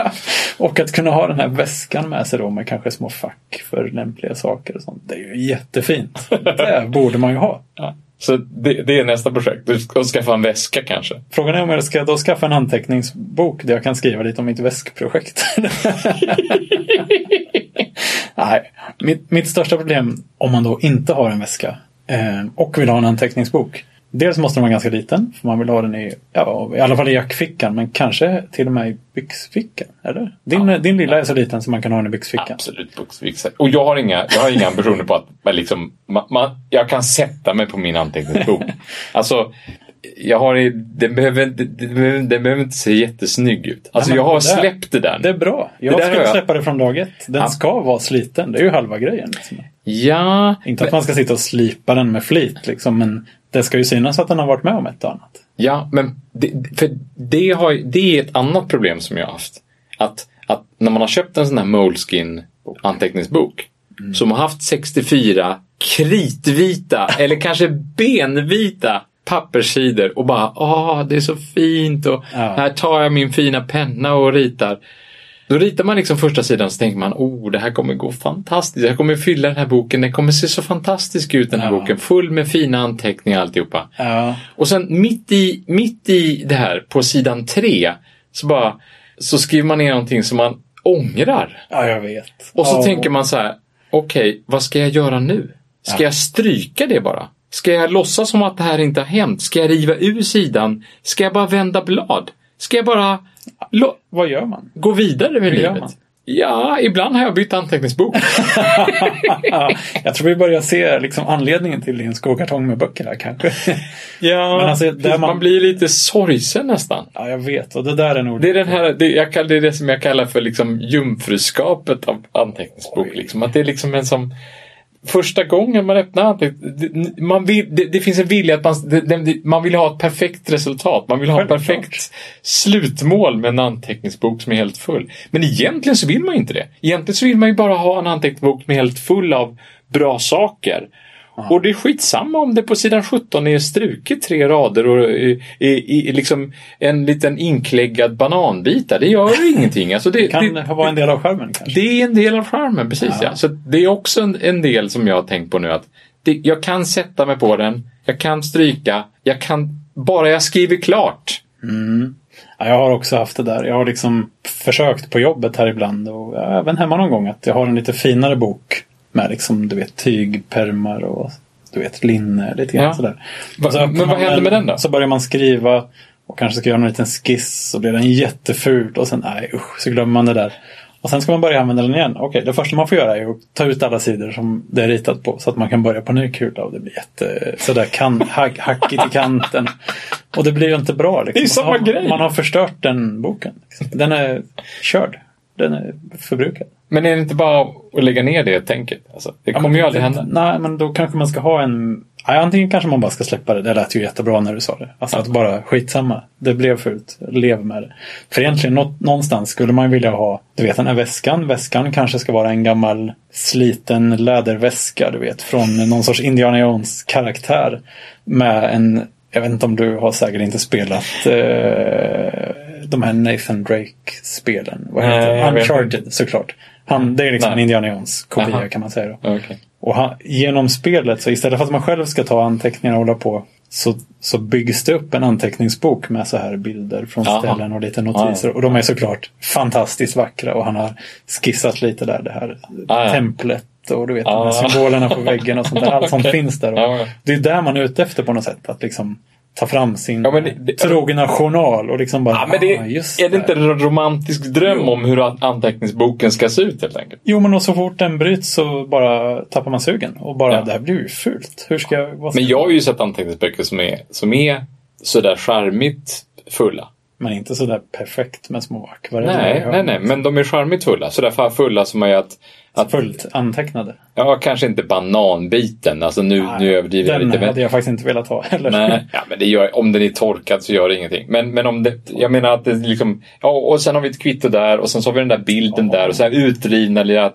och att kunna ha den här väskan med sig då med kanske små fack för lämpliga saker och sånt. Det är ju jättefint. Det borde man ju ha. Ja. Så det, det är nästa projekt. Ska skaffa en väska kanske. Frågan är om jag ska då skaffa en anteckningsbok där jag kan skriva lite om mitt väskprojekt. Nej, mitt, mitt största problem om man då inte har en väska eh, och vill ha en anteckningsbok. Dels måste den vara ganska liten, för man vill ha den i, ja, i alla fall i jackfickan, men kanske till och med i byxfickan. Eller? Din, Ja. din lilla är så liten så man kan ha den i byxfickan. Absolut byxficka. Och jag har inga, jag har inga ambitioner på att liksom, man, man, jag kan sätta mig på min anteckningsbok. Alltså, jag har, den behöver, den behöver, den behöver inte se jättesnygg ut. Alltså Nej, men jag har det släppt det där. Det är bra. Det Jag har skulle släppa det från dag ett. Den Ja. ska vara sliten. Det är ju halva grejen. Liksom. Ja, Inte att man ska sitta och slipa den med flit, liksom, men det ska ju synas att den har varit med om ett och annat. Ja, men det, för det, har, det är ett annat problem som jag har haft. Att, att när man har köpt en sån här Moleskin anteckningsbok som har haft 64 kritvita eller kanske benvita papperssidor och bara ah det är så fint och Ja. här tar jag min fina penna och ritar. Då ritar man liksom första sidan och så tänker man oh det här kommer gå fantastiskt. Jag kommer fylla den här boken. Den kommer se så fantastisk ut den här Ja. boken. Full med fina anteckningar och alltihopa. Ja. Och sen mitt i, mitt i det här, på sidan tre, så bara så skriver man ner någonting som man ångrar. ja, jag vet. Och så Ja. tänker man så här, okej, vad ska jag göra nu? Ska Ja. jag stryka det bara? Ska jag låtsas som att det här inte har hänt? Ska jag riva ur sidan? Ska jag bara vända blad? Ska jag bara Vad gör man? gå vidare med Hur livet? Ja, ibland har jag bytt anteckningsbok. ja, jag tror vi börjar se liksom, anledningen till din skokartong med böcker här kanske. ja, Men alltså, man... man- blir lite sorgsen nästan. ja, jag vet. Och det där är nog... Det är, den här, det, jag det är det som jag kallar för liksom jungfruskapet av anteckningsbok. Liksom. Att det är liksom en som Första gången man öppnar anteckningsbok, man vill, det, det finns en vilja att man, det, man vill ha ett perfekt resultat. Man vill ha ett perfekt slutmål med en anteckningsbok som är helt full. Men egentligen så vill man inte det. Egentligen så vill man ju bara ha en anteckningsbok som är helt full av bra saker. Och det är skitsamma om det på sidan 17 är struket tre rader och i, i, i liksom en liten inkläggad bananbit där. Det gör ingenting. Alltså det, kan det, vara en del av skärmen kanske. det är en del av charmen, precis ja. Ja. Så det är också en, en del som jag har tänkt på nu att det, jag kan sätta mig på den, jag kan stryka, jag kan, bara jag skriver klart. Ja, jag har också haft det där. Jag har liksom försökt på jobbet här ibland och även hemma någon gång att jag har en lite finare bok med liksom, du vet, tygpermar och du vet, linne, lite grann Ja. sådär. Va- så men vad man händer med den då? Så börjar man skriva och kanske ska göra en liten skiss så blir den jätteful och sen, nej usch, så glömmer man det där. Och sen ska man börja använda den igen. Okej, det första man får göra är att ta ut alla sidor som det är ritat på så att man kan börja på ny kula och det blir jätte, sådär kan, hack, hackigt i kanten. Och det blir ju inte bra. Liksom. Det är samma man, grej. man har förstört den boken. liksom. Den är körd. Den är förbrukad. Men är det inte bara att lägga ner det tänket? Alltså, det kommer men ju aldrig hända. Nej, men då kanske man ska ha en... Nej, antingen kanske man bara ska släppa det. Det lät ju jättebra när du sa det. Alltså att bara skitsamma. Det blev fult. Lev med det. För egentligen nå- någonstans skulle man vilja ha, du vet den här väskan. Väskan kanske ska vara en gammal sliten läderväska, du vet. Från någon sorts Indiana Jones karaktär. Med en, jag vet inte om du har säkert inte spelat eh, de här Nathan Drake-spelen. Vad heter Nej, Uncharted såklart. Han, det är liksom Nej. en Indiana Jones-kopia Aha. kan man säga. Då. Okej. Och han, genom spelet, så istället för att man själv ska ta anteckningar och hålla på, så, så byggs det upp en anteckningsbok med så här bilder från Aha. ställen och lite notiser. Och de är såklart fantastiskt vackra och han har skissat lite där, det här templet och du vet Ah. de här symbolerna på väggen och sånt där. Allt som Okej. finns där. Och. Det är där man är ute efter på något sätt. Att liksom ta fram sin Ja, men det- trogna journal och liksom bara, Ja, men det, ah, just är det inte en romantisk dröm Jo. om hur an- anteckningsboken ska se ut helt enkelt? Jo, men och så fort den bryts så bara tappar man sugen. Och bara, Ja. det här blir ju fult. Hur ska jag... Vad ska Men jag har ju sett anteckningsböcker som är, som är sådär charmigt fulla. Men inte sådär perfekt med små akvareller. Nej, nej, nej, men de är charmigt fulla. Sådär fulla som är att, att Fullt antecknade. ja, kanske inte bananbiten. Alltså nu, nu överdriver jag Den lite. Men, hade jag faktiskt inte velat ha heller. nej, ja, men det gör, om den är torkad så gör det ingenting. Men, men om det, jag menar att det liksom, ja, och sen har vi ett kvitto där och sen så har vi den där bilden Ja. där och så här utrivna lilla, eh,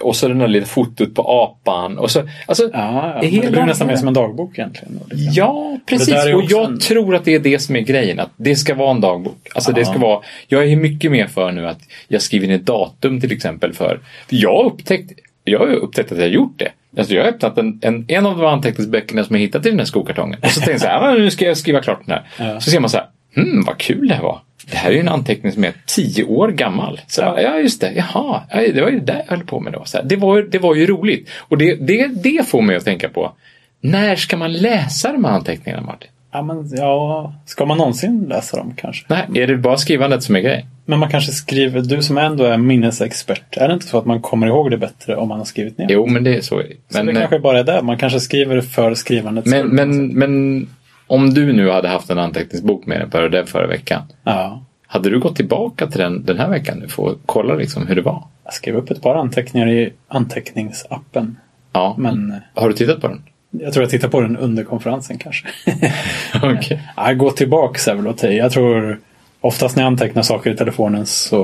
och så den där lilla fotot på apan och så, alltså, Ja, ja. Det Men det hela- blir nästan mer som en dagbok egentligen. Liksom- Ja, precis. Och, jag en- tror att det är det som är grejen. Att det ska vara en dagbok. Alltså det ska vara, jag är mycket mer för nu att jag skriver in ett datum till exempel för. för jag har upptäckt, jag har upptäckt att jag har gjort det. Alltså jag har öppnat en, en, en av de anteckningsböckerna som jag hittat i den här skokartongen. Och så tänkte jag så här, "Ah, nu ska jag skriva klart den här. Ja. Så ser man så här, hmm vad kul det här var. Det här är ju en anteckning som är tio år gammal. Så, ja. ja, just det. Jaha, ja, det var ju det jag höll på med då. Så här, det, var, det var ju roligt. Och det, det, det får mig att tänka på När ska man läsa de här anteckningarna Martin? Ja, men, ja, ska man någonsin läsa dem kanske? Nej, är det bara skrivandet som är grej? Men man kanske skriver, du som ändå är minnesexpert, är det inte så att man kommer ihåg det bättre om man har skrivit ner? Jo, men det är så. så Men, det eh, kanske bara är det, man kanske skriver för skrivandets men, men, men om du nu hade haft en anteckningsbok med dig förra, den förra veckan. Ja, Hade du gått tillbaka till den den här veckan nu för att kolla liksom hur det var? jag skrev upp ett par anteckningar i anteckningsappen. Ja. Men Har du tittat på den? Jag tror jag tittar på den under konferensen kanske. Okej. Ja, gå tillbaks är väl att. Jag tror oftast när jag antecknar saker i telefonen så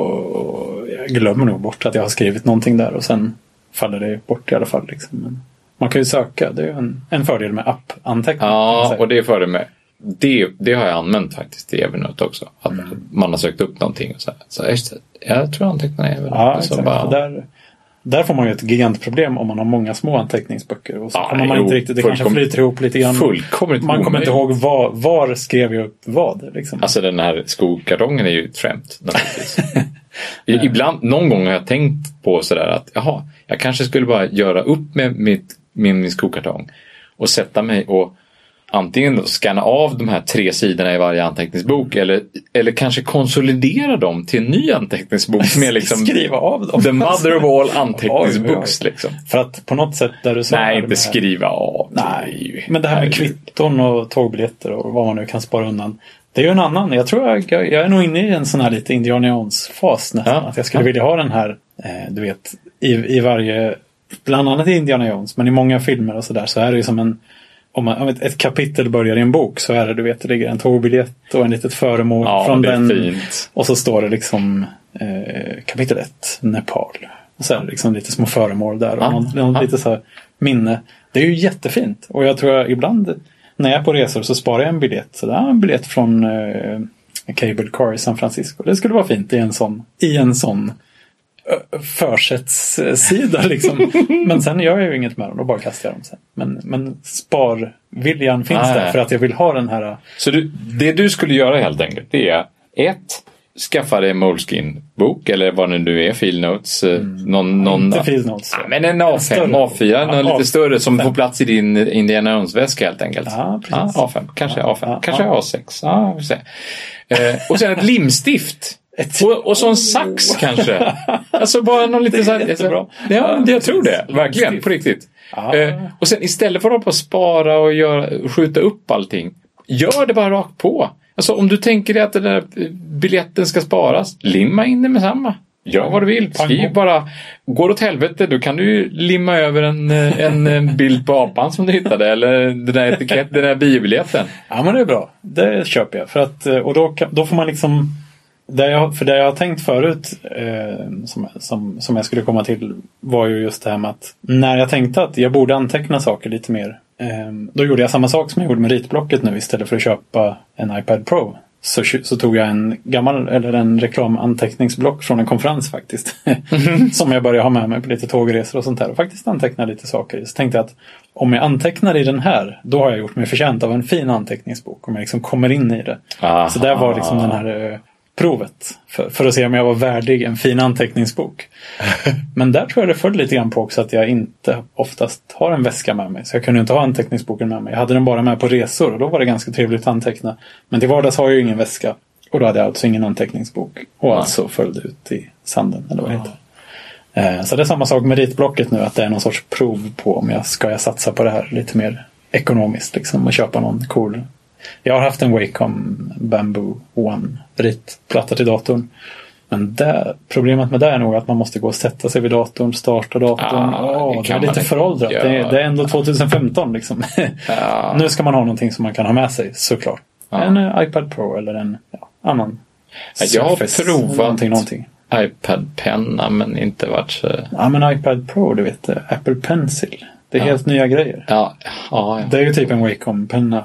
jag glömmer nog bort att jag har skrivit någonting där och sen faller det bort i alla fall. Liksom. Men man kan ju söka, det är en, en fördel med appanteckning. Ja, och det är fördel med. Det, det har jag använt faktiskt i Evernote också. Att Mm. man har sökt upp någonting och så, här. så det, jag tror jag antecknar Evernote. Ja, så exakt. bara- Där, där får man ju ett gigantproblem om man har många små anteckningsböcker. Och så kommer man jo, inte riktigt, det kanske flyter ihop lite grann. Fullkomligt Man kommer inte ihåg var, var skrev jag upp vad. Liksom. Alltså den här skokartongen är ju ett skämt naturligtvis. Ibland, någon gång har jag tänkt på sådär att jaha, jag kanske skulle bara göra upp med mitt, min, min skokartong och sätta mig och antingen då scanna av de här tre sidorna i varje anteckningsbok eller, eller kanske konsolidera dem till en ny anteckningsbok som är liksom Skriva av dem. the mother of all anteckningsbooks. Liksom. För att på något sätt där du sa... Nej, inte skriva av. Nej, men det här med kvitton och tågbiljetter och vad man nu kan spara undan. Det är ju en annan. Jag tror jag, jag, jag är nog inne i en sån här lite Indiana Jones-fas nästan. Ja, Att jag skulle ja. vilja ha den här, eh, du vet, i, i varje, bland annat i Indiana Jones, men i många filmer och sådär så är det ju som en om, man, om ett, ett kapitel börjar i en bok så är det, du vet, det ligger en tågbiljett och en litet föremål Ja, från den. fint. Och så står det liksom eh, kapitel 1, Nepal. Och så är det liksom lite små föremål där och Ja, någon, någon ja. lite så här minne. Det är ju jättefint. Och jag tror jag ibland när jag är på resor så sparar jag en biljett. Så det är en biljett från eh, Cable Car i San Francisco. Det skulle vara fint i en sån, i en sån försättssida liksom. men sen gör jag ju inget med dem, då bara kastar jag dem sen. Men, men sparviljan finns Ah, där för att jag vill ha den här Så du, det du skulle göra helt enkelt det är ett, skaffa dig en Moleskin-bok eller vad det nu är, Filnotes. eh, Någon, någon, Inte Filnotes. Ja, men en A5, större. A4, någon Ja, lite A5. större som får plats i din Indiana Jones-väska helt enkelt. Ja, precis. A5, kanske Ja, A5, ja, kanske ja. A6. Ja, vi får se. Eh, och sen ett limstift. Ett- Och, och så en sax kanske. Alltså bara någon lite Det är jättebra. Ja, jag tror det. Verkligen, på riktigt. Eh, och sen istället för att och spara och göra, skjuta upp allting. Gör det bara rakt på. Alltså om du tänker dig att den där biljetten ska sparas, limma in det med samma. Gör vad du vill. Skriv bara. Går åt helvete, då kan du ju limma över en, eh, en, en bild på apan som du hittade. Eller den där etiketten, den där biobiljetten. Ja men det är bra. Det köper jag. För att, eh, och då, då får man liksom det jag, för det jag har tänkt förut eh, som, som, som jag skulle komma till var ju just det här med att när jag tänkte att jag borde anteckna saker lite mer. Eh, då gjorde jag samma sak som jag gjorde med ritblocket nu istället för att köpa en iPad Pro. Så, så tog jag en gammal, eller en reklamanteckningsblock från en konferens faktiskt. som jag började ha med mig på lite tågresor och sånt där. Och faktiskt anteckna lite saker i. Så tänkte jag att om jag antecknar i den här, då har jag gjort mig förtjänt av en fin anteckningsbok. Om jag liksom kommer in i det. Aha. Så där var liksom den här eh, provet. För, för att se om jag var värdig en fin anteckningsbok. Men där tror jag det föll lite grann på också att jag inte oftast har en väska med mig. Så jag kunde inte ha anteckningsboken med mig. Jag hade den bara med på resor och då var det ganska trevligt att anteckna. Men till vardags har jag ju ingen väska. Och då hade jag alltså ingen anteckningsbok. Och alltså föll det ut i sanden. Eller vad det heter. Eh, Så det är samma sak med ritblocket nu. Att det är någon sorts prov på om jag ska jag satsa på det här lite mer ekonomiskt. Liksom, och köpa någon cool. Jag har haft en Wacom Bamboo One ritplatta till datorn. Men det, problemet med det är nog att man måste gå och sätta sig vid datorn, starta datorn. Ah, Åh, det är lite föråldrat. Det, är- det är ändå 2015 liksom. Ja. nu ska man ha någonting som man kan ha med sig såklart. Ja. En eh, iPad Pro eller en ja, annan. Jag har Surface, provat Någonting, någonting. iPad-penna men inte varit så... Ja men iPad Pro, du vet. eh, Apple Pencil. Det är helt nya grejer. Ja, ja, Det är ju typ en Wacom-penna.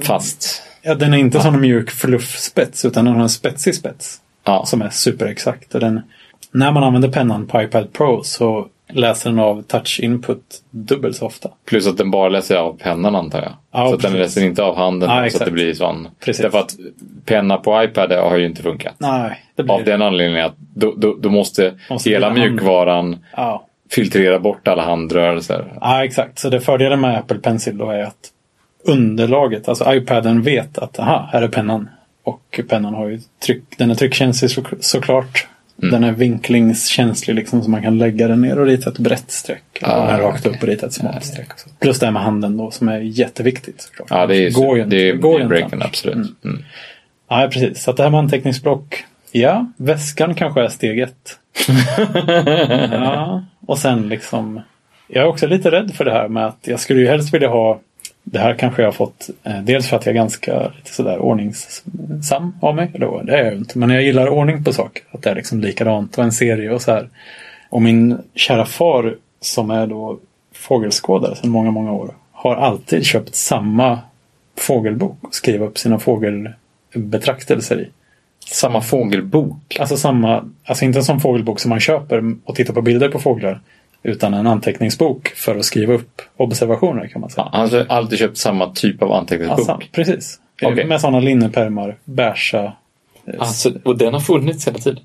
Fast... Ja, den är inte som en mjuk fluffspets utan den har en spetsig spets. Ja. Som är superexakt. Och den, när man använder pennan på iPad Pro så läser den av touch input dubbelt så ofta. Plus att den bara läser av pennan antar jag. Ja, så att den läser inte av handen Ja, så att det blir sån. Precis. Därför att penna på iPad har ju inte funkat. Nej, blir Av den anledningen att då, då, då måste, Måste hela mjukvaran Ja, filtrera bort alla handrörelser. Ja, exakt. Så det fördelen med Apple Pencil då är att underlaget, alltså iPaden vet att aha, här är pennan. Och pennan har ju tryck, den är tryckkänslig så, såklart. Mm. Den är vinklingskänslig liksom så man kan lägga den ner och rita ett brett streck. Ah, den rakt okej. upp och rita ett smalt streck. också. Plus det här med handen då som är jätteviktigt. Såklart. Ja, det är, går ju det är går ju breaken, annars. absolut. Mm. Mm. Ja, precis. Så att det här med anteckningsblock. Ja, väskan kanske är steg ett. ja, och sen liksom. Jag är också lite rädd för det här med att jag skulle ju helst vilja ha. Det här kanske jag har fått. Eh, dels för att jag är ganska lite sådär ordningsam av mig. Eller det är jag inte. Men jag gillar ordning på saker. Att det är liksom likadant och en serie och så här. Och min kära far som är då fågelskådare sedan många, många år. Har alltid köpt samma fågelbok och skriva upp sina fågelbetraktelser i. Samma fågelbok. Alltså samma, alltså inte en sån fågelbok som man köper och tittar på bilder på fåglar. Utan en anteckningsbok för att skriva upp observationer kan man säga. Han har alltid köpt samma typ av anteckningsbok. Alltså, precis. Okej. Med sådana linnepärmar, beiga. Alltså, och den har funnits hela tiden?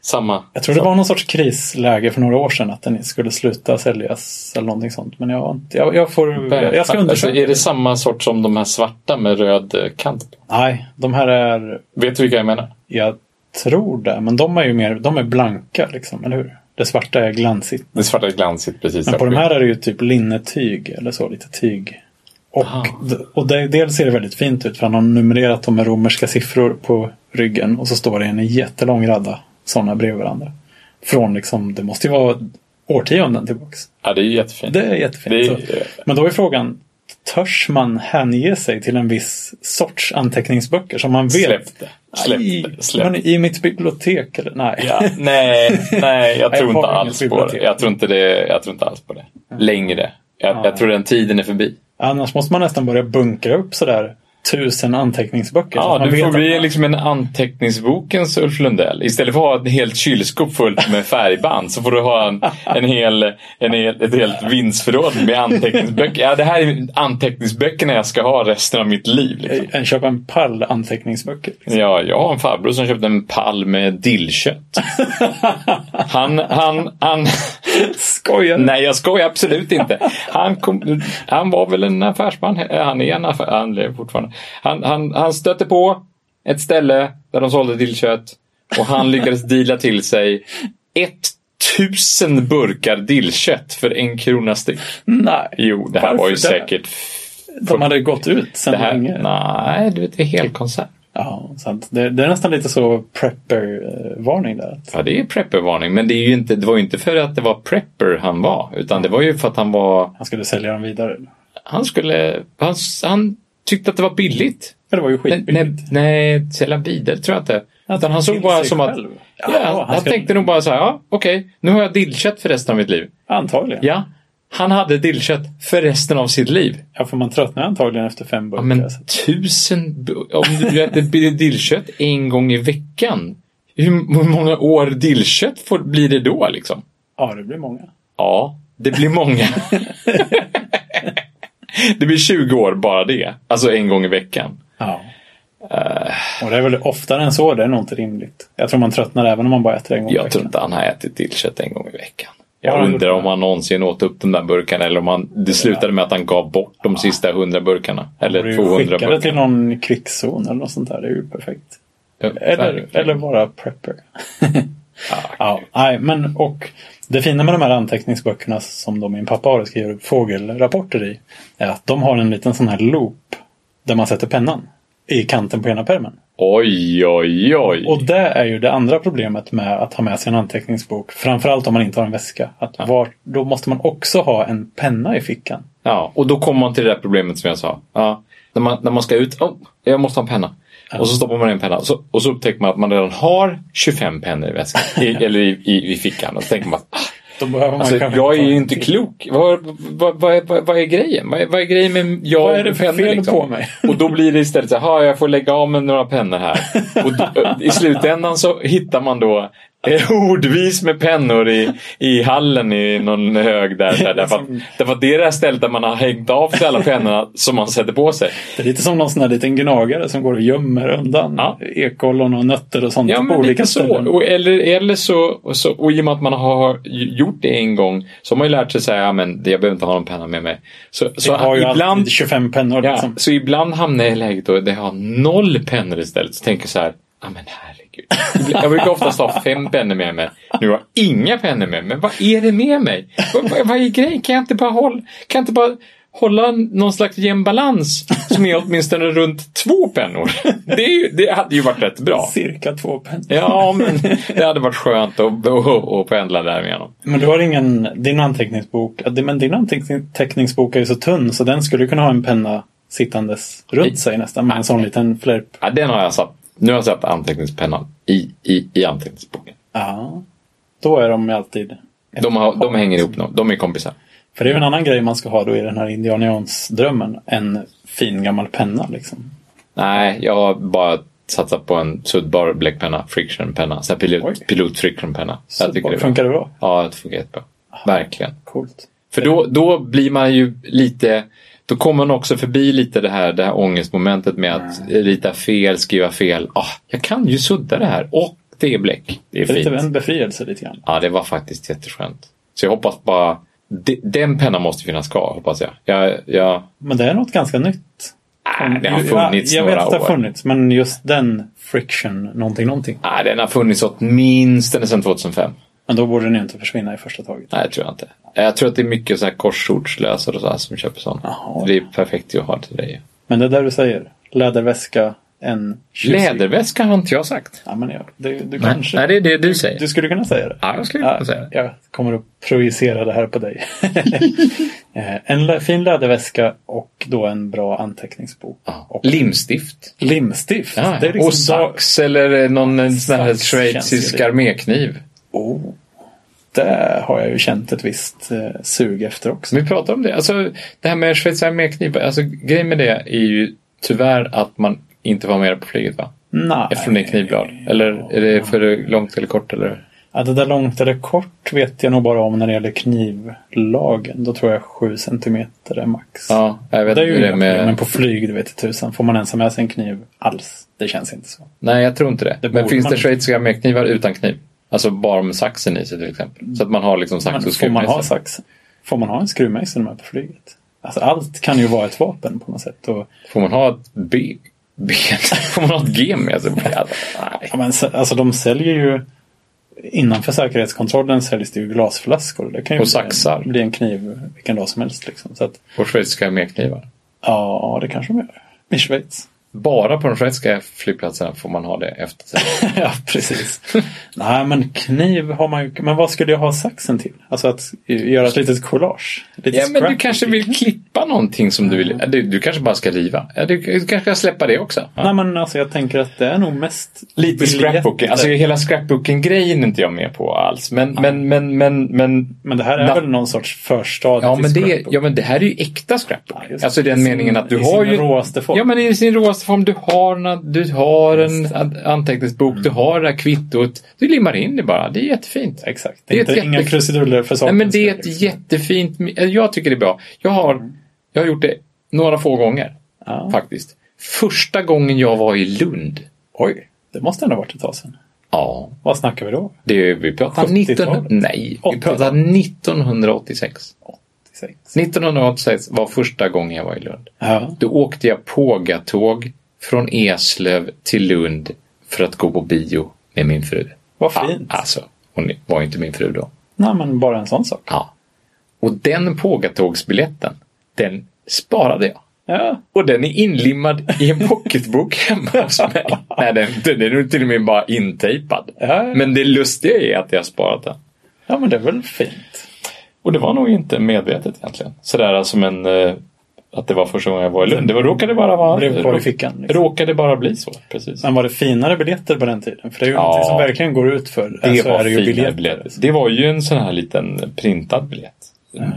Samma? Jag tror det var någon sorts krisläge för några år sedan att den skulle sluta säljas eller någonting sånt. Men jag, jag, jag får, jag, ska alltså, undersöka. är det samma sort som de här svarta med röd eh, kant? Nej, de här är, Vet du vilka jag menar? jag tror det, men de är ju mer, de är blanka liksom, eller hur? Det svarta är glansigt. Det svarta är glansigt precis. Men på de här är det ju typ linnetyg eller så, lite tyg. Och, Aha. och det, dels ser det väldigt fint ut för han har numrerat dem med romerska siffror på ryggen och så står det en jättelång radda sådana bredvid varandra. Från liksom, det måste ju vara årtionden tillbaks. Ja, det är jättefint. Det är jättefint. Det är- så. Men då är frågan, törs man hänge sig till en viss sorts anteckningsböcker som man vet? Släpp I. Släpp men I mitt bibliotek eller? Nej. Ja, nej, nej, jag Jag tror har inte alls på det. Jag tror inte, det, jag tror inte alls på det. Längre. Jag, Ja. jag tror den tiden är förbi. Annars måste man nästan börja bunkra upp sådär tusen anteckningsböcker. Ja, du får bli liksom en anteckningsbokens Ulf Lundell. Istället för att ha ett helt kylskåp fullt med färgband så får du ha en, en hel, en hel, ett helt vindsförråd med anteckningsböcker. Ja, det här är anteckningsböckerna jag ska ha resten av mitt liv. Liksom. en, köpa en pall anteckningsböcker. Ja, jag har en farbror som köpte en pall med dillkött. Han, han, han... Skojar? Nej, jag skojar absolut inte. Han, kom, han var väl en affärsman. Han är en affär, han lever fortfarande. Han, han, han stötte på ett ställe där de sålde dillkött och han lyckades deala till sig 1000 burkar dillkött för en krona styck. Nej. Jo, det här Varför var ju det? säkert... De hade gått ut sen Det här, länge. nej, du vet, det är helkonsert. Ja, sant. Det, det är nästan lite så prepper-varning där. Ja, det är prepper-varning. Men det, är ju inte, det var ju inte för att det var prepper han var. Utan det var ju för att han var... Han skulle sälja dem vidare. Han skulle... Han, han tyckte att det var billigt. Ja, det var ju skitbilligt. nej, nej sälja vidare tror jag inte. Utan han såg bara som att... själv. Ja, Ja, han ska- tänkte nog bara så här, ja okej, nu har jag dillkött för resten av mitt liv. Antagligen. Ja, han hade dillkött för resten av sitt liv. Ja, för man tröttnar antagligen efter fem Ja, burkar. men så- tusen... Om du äter dillkött en gång i veckan. Hur, hur många år dillkött får, blir det då liksom? ja, det blir många. Ja, det blir många. det blir 20 år bara det. Alltså en gång i veckan. Ja. Eh, Och det är väl oftare än så. Det är nog inte rimligt. Jag tror man tröttnar även om man bara äter en gång i jag tror veckan. inte han har ätit dillkött en gång i veckan. Jag undrar om han någonsin åt upp de där burkarna eller om han, det slutade med att han gav bort de sista 100 burkarna. Eller Borde ju 200 skicka det burkarna. till någon krigszon eller något sånt där. Det är ju perfekt. Ja, Eller, eller bara prepper. Ja, Ja, nej, men och det fina med de här anteckningsböckerna som då min pappa har och skriver fågelrapporter i är att de har en liten sån här loop där man sätter pennan i kanten på ena pärmen. Oj, oj, oj. Och det är ju det andra problemet med att ha med sig en anteckningsbok. Framförallt om man inte har en väska. Att var, då måste man också ha en penna i fickan. Ja, och då kommer man till det där problemet som jag sa. Ja, när, man, när man ska ut, oh, jag måste ha en penna. Och så stoppar man en penna så, och så upptäcker man att man redan har 25 pennor i väskan. I, eller i, i, i fickan. Och så tänker man, ah, behöver man alltså, jag är ju inte klok. Vad, vad, vad, vad, vad är grejen? Vad är, vad är grejen med jag Vad är det och för pennor, fel liksom? på mig? Och då blir det istället så här, "Ha, jag får lägga av med några pennor här. Och då, i slutändan så hittar man då ordvis med pennor i, i hallen i någon hög där. där därför, att, därför att det är det här stället där man har hängt av sig alla pennorna som man sätter på sig. Det är lite som någon sån här liten gnagare som går och gömmer undan Ja. ekollon och nötter och sånt Ja, på olika lite så. ställen. Och, eller, eller så, och så, och i och med att man har gjort det en gång så har man ju lärt sig säga, ja men jag behöver inte ha någon penna med mig. Så, så Jag har ju ibland, alltid 25 pennor. ja, Liksom. så ibland hamnar jag i läget då där jag har noll pennor istället. Så tänker jag så här, ja men herregud. Jag brukar oftast ha fem pennor med mig. Nu har jag inga pennor med mig. Vad är det med mig? Vad, vad, vad är grejen? Kan jag inte bara hålla, kan jag inte bara hålla någon slags jämn balans som är åtminstone runt två pennor? Det, ju, det hade ju varit rätt bra. Cirka två pennor. Ja, men det hade varit skönt att, att, att pendla därigenom. Men du har ingen, din anteckningsbok, men din anteckningsbok är ju så tunn så den skulle kunna ha en penna sittandes runt sig nästan med en sån liten flärp. Ja, den har jag satt. Nu har jag satt anteckningspennan i, i, i anteckningsboken. Ja. Då är de alltid... De, har, de hänger ihop nu. De är kompisar. För det är ju en annan grej man ska ha då i den här indianiansdrömmen. En fin gammal penna liksom. Nej, jag har bara satsat på en suddbar bläckpenna, frictionpenna. Oj. pilot, pilot frictionpenna. Så Jag tycker det är bra. funkar det bra? Ja, det funkar jättebra. Verkligen. Coolt. För då, då blir man ju lite, då kommer man också förbi lite det här, det här ångestmomentet med att rita fel, skriva fel. Ah, jag kan ju sudda det här och det är bläck. Det är Det är lite en befrielse lite grann. Ja, det var faktiskt jätteskönt. Så jag hoppas bara, de, den pennan måste finnas kvar hoppas jag. Jag, jag Men det är något ganska nytt. nej, det har funnits ja, jag några vet att det har år. funnits, men just den friction, någonting, någonting. Nej, den har funnits åtminstone sedan 2005. Men då borde den ju inte försvinna i första taget. Nej, det tror jag inte. Jag tror att det är mycket så här korsordslösare och så som köper sådana. Jaha. Det är perfekt att ha till dig. Men det är där du säger. Läderväska, en tjusig- Läderväska har inte jag sagt. Ja, men ja, du, du Nej, kanske... nej, det är det du säger. Du skulle kunna säga det. Ja, jag skulle kunna säga det. Jag kommer att projicera det här på dig. Eh, en fin läderväska och då en bra anteckningsbok. Ja. Och Limstift. limstift. Ja, är liksom och sax eller någon sån här schweizisk armékniv. Oh, det har jag ju känt ett visst eh, sug efter också. Vi pratar om det. Alltså, det här med schweizisk armékniv. Alltså, grejen med det är ju tyvärr att man inte var med på flyget va? Nej. Eftersom det är knivblad. Eller är det för långt eller kort? Eller? Ja, det där långt eller kort vet jag nog bara om när det gäller knivlagen. Då tror jag 7 centimeter är max. Ja, jag vet det är ju det med... Men på flyg, det vet tusan. Får man ens ha med sig en kniv alls? Det känns inte så. Nej, jag tror inte det. Det Men finns man det schweiziska arméknivar utan kniv? Alltså bara med saxen i sig till exempel. Så att man har liksom sax och får man ha skruvmejsel. sax? Får man ha en skruvmejsel med på flyget? Alltså allt kan ju vara ett vapen på något sätt. Och, Får man ha ett ben? ben? Får man ha ett G med sig? Nej. ja, men, alltså de säljer ju Innanför säkerhetskontrollen säljs det ju glasflaskor. Det kan ju Och bli- saxar. bli en kniv vilken dag som helst. Liksom. Så att, Och schweiziska arméknivar. ja, det kanske de gör. I Schweiz. Bara på de schweiziska flygplatserna får man ha det efter sig. ja, precis. Nej, men kniv har man ju. Men vad skulle jag ha saxen till? Alltså att göra ett litet collage? Lite Ja, men du scrapbooking. kanske vill klippa någonting som du vill. Du, du kanske bara ska riva. Ja, du, du kanske ska släppa det också. Ja. Nej, men alltså jag tänker att det är nog mest Lite scrapbooking. Alltså hela scrapbooking-grejen är inte jag med på alls. Men, men, men, men, men Men det här är väl någon sorts förstadie Ja till men, det, ja men det här är ju äkta scrapbook. Ja, alltså i den I sin- meningen att du i har sin ju... råaste form. Ja men i sin råaste form. Du har, du har en an- anteckningsbok, Mm. du har det här kvittot. Du limmar in det bara. Det är jättefint. Exakt. Det Det är är inte, ett inga krusiduller för Nej saken. men det är ett liksom. jättefint... Jag tycker det är bra. Jag har, jag har gjort det några få gånger Ja. faktiskt. Första gången jag var i Lund. Oj, det måste ändå ha varit ett tag sedan. Ja, Vad snackar vi då? det, vi pratar 70-talet? 19... Nej, vi 80-talet? pratar 1986. 86. 1986 var första gången jag var i Lund. Ja. Då åkte jag pågatåg från Eslöv till Lund för att gå på bio med min fru. Vad Ja, fint. alltså, hon var ju inte min fru då. Nej, men bara en sån sak. Ja. Och den pågatågsbiljetten, den sparade jag. Ja. Och den är inlimmad i en pocketbok hemma hos mig. Nej, den, den är till och med bara intejpad. Ja. Men det lustiga är att jag har sparat den. ja, men det är väl fint. Och det var nog inte medvetet egentligen. Sådär som en... eh, Att det var första gången jag var i Lund. Det var, råkade bara vara... Blev i fickan. Liksom. Råkade bara bli så, precis. Men var det finare biljetter på den tiden? För det är ju Ja. någonting som verkligen går ut för. Det alltså, var är det ju fina biljetter. biljetter. Det var ju en sån här liten printad biljett.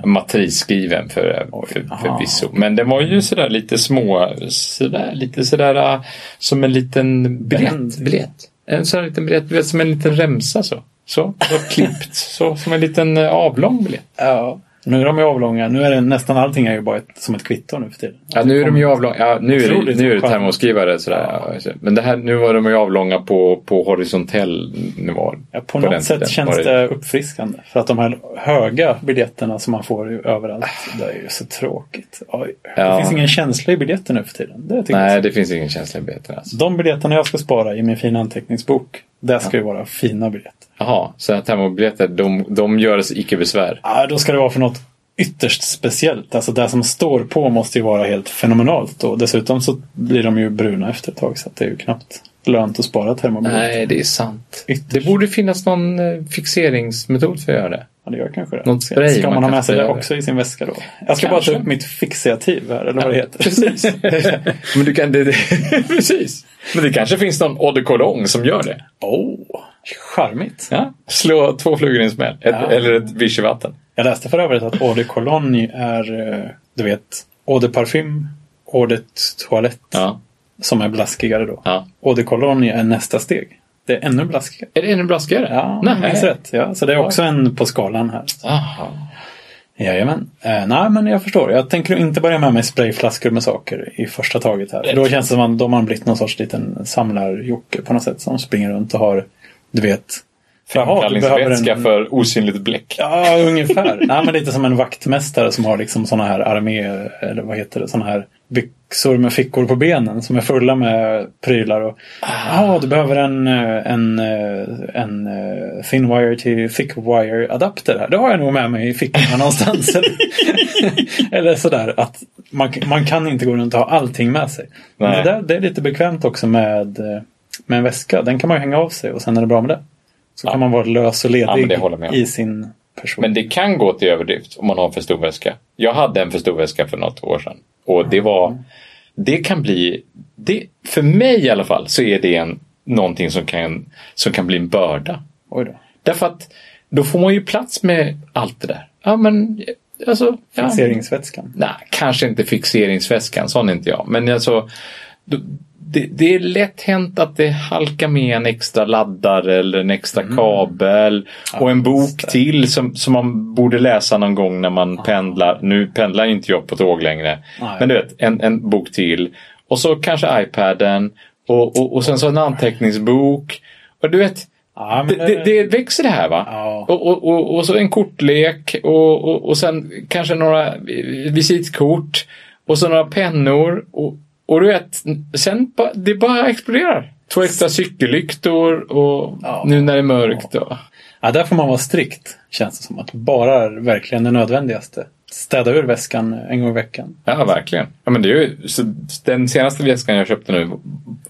Matrisskriven för, för, förvisso. Men den var ju sådär lite små, sådär, lite sådär som en liten biljett. Biljett. En sån här liten biljett, som en liten remsa så. Så, så klippt. Så, som en liten eh, avlång biljett. Ja. Nu är de ju avlånga. Nu är det nästan allting är ju bara ett, som ett kvitto nu för tiden. Ja, nu är de ju avlånga. Ja, nu är det, nu är det termoskrivare sådär. Ja. Men det här, nu var de ju avlånga på, på horisontell nivå. Ja, på, den något sätt tiden känns det uppfriskande. För att de här höga biljetterna som man får överallt, det är ju så tråkigt. Oj. Ja. Det finns ingen känsla i biljetter nu för tiden. Det Nej, jag. det finns ingen känsla i biljetten alltså. De biljetterna jag ska spara i min fina anteckningsbok, det ska ju vara fina biljetter. Jaha, så termobiljetter, de, de görs icke besvär. Ja, då ska det vara för något ytterst speciellt. Alltså det som står på måste ju vara helt fenomenalt. Och dessutom så blir de ju bruna efter ett tag så det är ju knappt lönt att spara termobiljetter. Nej, det är sant. Ytterst. Det borde finnas någon eh, fixeringsmetod för att göra det. Ja, det gör kanske det. Någon spray Ska man, man ha med sig det också i sin väska då? Jag ska bara Kanske. ta upp mitt fixativ här, eller vad det heter. Precis. Men du kan, det, det, precis. Men det kanske finns någon eau de cologne som gör det. oh, charmigt. Ja. Slå två flugor i en smäll. Ett, Ja. Eller ett vichyvatten. Jag läste för övrigt att Eau de Cologne är, eh, du vet, Eau de Parfym, Eau de Toilette, Ja. som är blaskigare då. ja. Eau de Cologne är nästa steg. Det är ännu blaskigare. Är det ännu blaskigare? Ja, Nej. Minns rätt. Ja, så det är också en på skalan här. Aha. Jajamän. Eh, nej, men jag förstår. Jag tänker inte börja med mig sprayflaskor med saker i första taget här. För då känns det som att de har blivit någon sorts liten samlarjocke på något sätt. Som springer runt och har, du vet. Framkallningsvätska en- för osynligt bläck. Ja, ungefär. Nej, men lite som en vaktmästare som har liksom såna här armé, eller vad heter det, såna här byxor med fickor på benen som är fulla med prylar. Och, ja, du behöver en, eh, en, eh, en eh, thin wire till thick wire adapter här. Det har jag nog med mig i fickorna någonstans. eller, sådär, att man, man kan inte gå runt och ha allting med sig. Men det, där, det är lite bekvämt också med, med en väska. Den kan man hänga av sig och sen är det bra med det. Så kan man vara lös och Ja, ledig om. i sin person. Men det kan gå till överdrift om man har en för stor väska. Jag hade en för stor väska för något år sedan. Och det var... Det kan bli... Det, för mig i alla fall så är det en, någonting som kan, som kan bli en börda. Därför att då får man ju plats med allt det där. Ja, men alltså... Ja, Fixeringsvätskan. Nej, kanske inte fixeringsväskan, sån är inte jag. Men alltså, då- det, det är lätt hänt att det halkar med en extra laddare eller en extra kabel och en bok till som, som man borde läsa någon gång när man pendlar. Nu pendlar inte jag på tåg längre. Nej. Men du vet, en, en bok till. Och så kanske iPaden och, och, och sen så en anteckningsbok. Och du vet, Ja, det, det, det växer det här va? Ja. Och, och, och, och så en kortlek och, och, och sen kanske några visitkort och så några pennor. Och, och du vet, sen ba, det bara exploderar. Två extra cykellyktor och Ja. nu när det är mörkt. Och, Ja, där får man vara strikt. Känns det som. Att bara verkligen det nödvändigaste. Städa ur väskan en gång i veckan. ja, verkligen. Ja, men det är ju, den senaste väskan jag köpte nu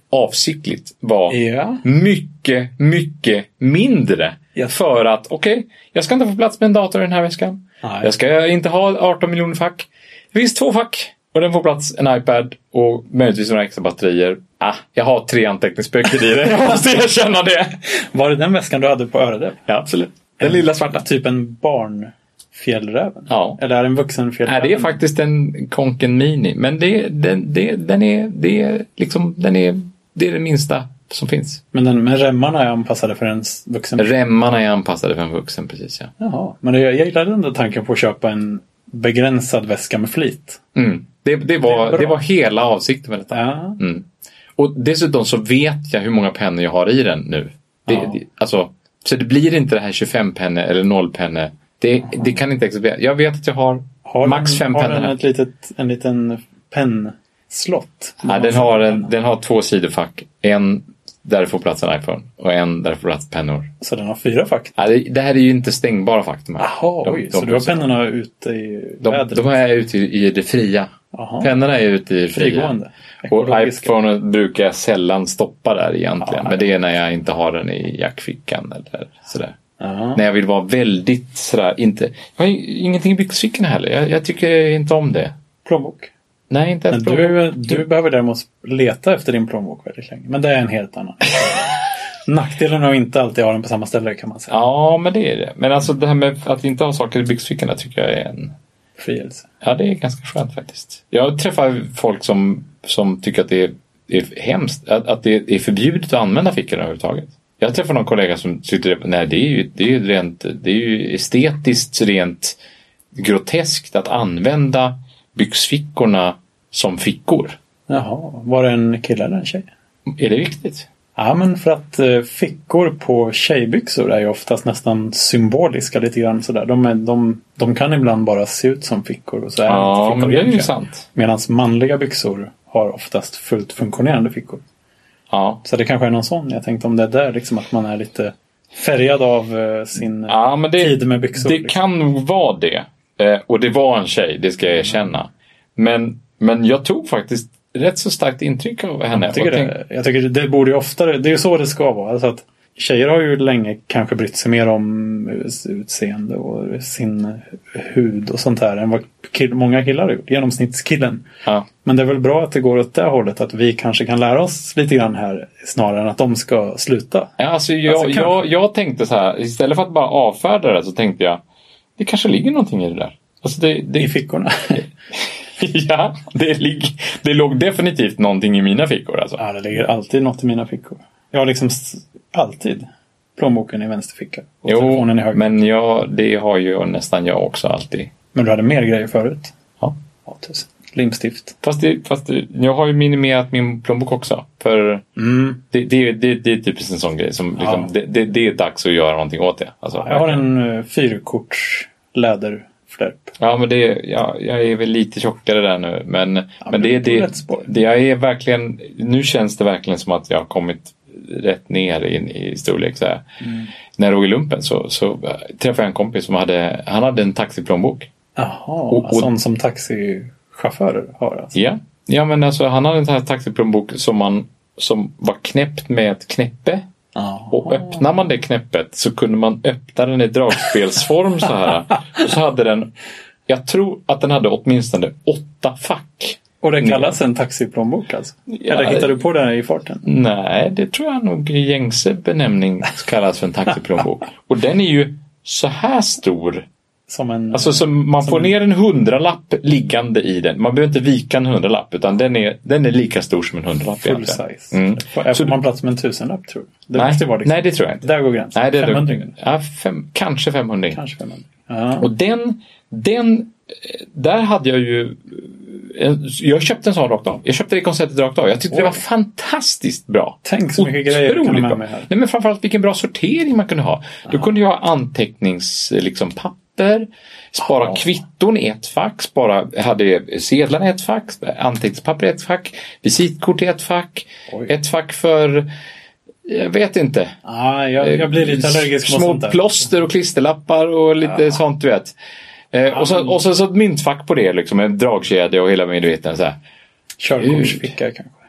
avsiktligt var Ja. mycket, mycket mindre. Ja. För att, okej, jag ska inte få plats med en dator i den här väskan. Nej. Jag ska inte ha 18 miljoner fack. Finns två fack. Och den får plats en iPad och möjligtvis några extra batterier. Ah, jag har tre anteckningsböcker i den. Jag måste erkänna det. Var det den väskan du hade på Öredäbb? Ja, absolut. Den lilla svarta. Typ en barnfjällräven? Ja. Eller är det en vuxen Nej, fjällräven? det är faktiskt en Konken Mini. Men det, den, det, den är, det är liksom, den är, det är det minsta som finns. Men den med remmarna är anpassade för en vuxen? Remmarna är anpassade för en vuxen, precis ja. Jaha. Men det, jag gillade den där tanken på att köpa en begränsad väska med flit. Mm. Det, det, Det var, bra. det var hela avsikten med detta. Ja. Mm. Och dessutom så vet jag hur många pennor jag har i den nu. Det, Ja. det, alltså, så det blir inte det här 25 pennor eller 0 pennor. Det, det kan inte existera. Jag vet att jag har, Har max den, fem har pennor. den ett litet, en liten pennslott? Ja, den, har en, den har två sidofack. En där det får plats en iPhone och en där det får plats pennor. Så den har fyra fack? Ja, det, det här är ju inte stängbara fack. de här. Jaha, oj. de- så du har pennorna ute i De, vädret? de är ute i, i det fria. Jaha. Pennorna är ute i det fria. Frigående? Och iPhone brukar jag sällan stoppa där egentligen. Ja, men det är när jag inte har den i jackfickan eller sådär. Ja. När jag vill vara väldigt sådär, inte... Jag har ingenting i byxfickorna heller. Jag, jag tycker inte om det. Plånbok? Nej, inte ens plånbok. du, du behöver däremot leta efter din plånbok väldigt länge. Men det är en helt annan. Nackdelen av att inte alltid ha den på samma ställe kan man säga. Ja, men det är det. Men alltså det här med att inte ha saker i byxfickorna tycker jag är en... Frielse. Ja, det är ganska skönt faktiskt. Jag träffar folk som, som tycker att det är, är hemskt. Att, att det är förbjudet att använda fickorna överhuvudtaget. Jag träffade någon kollega som tyckte nej det är ju, det är ju, rent, det är ju estetiskt rent groteskt att använda byxfickorna som fickor. Jaha, var det en kille eller en tjej? Är det viktigt? Ja, men för att eh, fickor på tjejbyxor är ju oftast nästan symboliska lite grann sådär. De, är, de, de kan ibland bara se ut som fickor. Och så är Ja, inte men det är ju sant. Medan manliga byxor har oftast fullt funktionerande fickor. Ja. Så det kanske är någon sån. Jag tänkte om det är där liksom att man är lite färgad av eh, sin Ja, det, tid med byxor. det liksom. kan vara det. Eh, och det var en tjej, det ska jag erkänna. Men, men jag tog faktiskt rätt så starkt intryck av henne. Jag tycker, tänk- det, jag tycker det borde ju oftare, det är ju så det ska vara. Alltså att tjejer har ju länge kanske brytt sig mer om utseende och sin hud och sånt här än vad kill, många killar har gjort. Genomsnittskillen. ja. Men det är väl bra att det går åt det hållet. Att vi kanske kan lära oss lite grann här snarare än att de ska sluta. Ja, Alltså, jag, Alltså, jag, jag tänkte så här, istället för att bara avfärda det så tänkte jag, det kanske ligger någonting i det där. Alltså det, I det, fickorna. ja, det, lig, det låg definitivt någonting i mina fickor. Alltså. ja, det ligger alltid något i mina fickor. Jag har liksom alltid plånboken i vänster ficka. Och Jo, telefonen i höger. Men... men jag, det har ju nästan jag också alltid. du hade mer grejer förut? Ja. Ja, tusen. Limstift. Fast, det, fast det, jag har ju minimerat min plånbok också. För Mm. det, det, det, det är typiskt en sån grej. Som liksom, Ja. det, det, det är dags att göra någonting åt det. Alltså, Jag har en uh, fyrkorts läderflärp. Ja, men det, ja, jag är väl lite tjockare där nu. Men, men, men det, det, det, jag är verkligen, nu känns det verkligen som att jag har kommit rätt ner in i storlek. Så här. Mm. När jag låg i lumpen så, så äh, träffade jag en kompis som hade, han hade en taxiplånbok. Jaha, Och- och- sån som taxichaufförer har alltså. Ja. ja, men alltså han hade en sån här taxiplånbok som, man, som var knäppt med ett knäppe. Ja. Och öppnar man det knäppet så kunde man öppna den i dragspelsform så här. Och så hade den, jag tror att den hade åtminstone åtta fack. Och det kallas en taxiplånbok alltså? Ja, Eller hittar du på det i farten? Nej, det tror jag nog i gängse benämning kallas för en taxiplånbok. Och den är ju så här stor. Som en... Alltså så man får ner en hundralapp liggande i den. Man behöver inte vika en hundralapp utan den är, den är lika stor som en hundralapp. full egentligen. size. Mm. Får, får man plats med en tusenlapp tror du? Det Nej, vara liksom. nej, det tror jag inte. Där går gränsen. Nej, det är 500 ja, fem, Kanske 500 Kanske 500. Ja. Och den, den, där hade jag ju jag köpte en sån rakt av. Jag köpte det konceptet rakt av. Jag tyckte det Oj. var fantastiskt bra. Tänk så mycket grejer du kan ha Otroligt med bra. här. Nej, men framförallt vilken bra sortering man kunde ha. Du kunde ju ha antecknings, liksom, papper, spara Ja. kvitton i ett fack, spara, hade sedlarna i ett fack, anteckningspapper i ett fack, visitkort i ett fack, Oj. ett fack för jag vet inte. Ah, jag, jag blir lite allergisk mot Små plåster och klisterlappar och lite sånt du vet. Eh, och, så, och så, så ett myntfack på det liksom, en dragkedja och hela här. Körkortsficka kanske.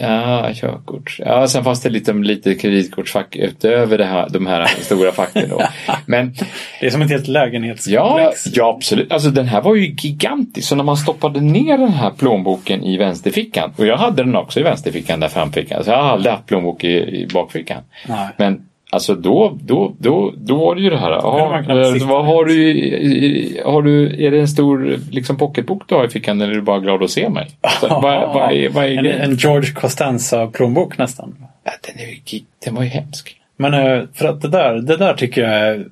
Ja, körkort. Ja, sen fanns det lite, lite kreditkortsfack utöver det här, de här stora facken då. Men Det är som ett helt ja, lägenhetskomplex. ja, absolut. Alltså den här var ju gigantisk. Så när man stoppade ner den här plånboken i vänsterfickan. Och jag hade den också i vänsterfickan där framfickan. Så jag har aldrig haft plånbok i, i bakfickan. Nej. Men alltså då, då, då, då var det ju det här. knappt eh, vad har du, har du, är det en stor liksom, pocketbok du har i fickan eller är du bara glad att se mig? Så, vad, vad är, vad är en, en George Costanza-plånbok nästan. Ja, den, är, den var ju hemsk. Men eh, för att det där, det där tycker jag är...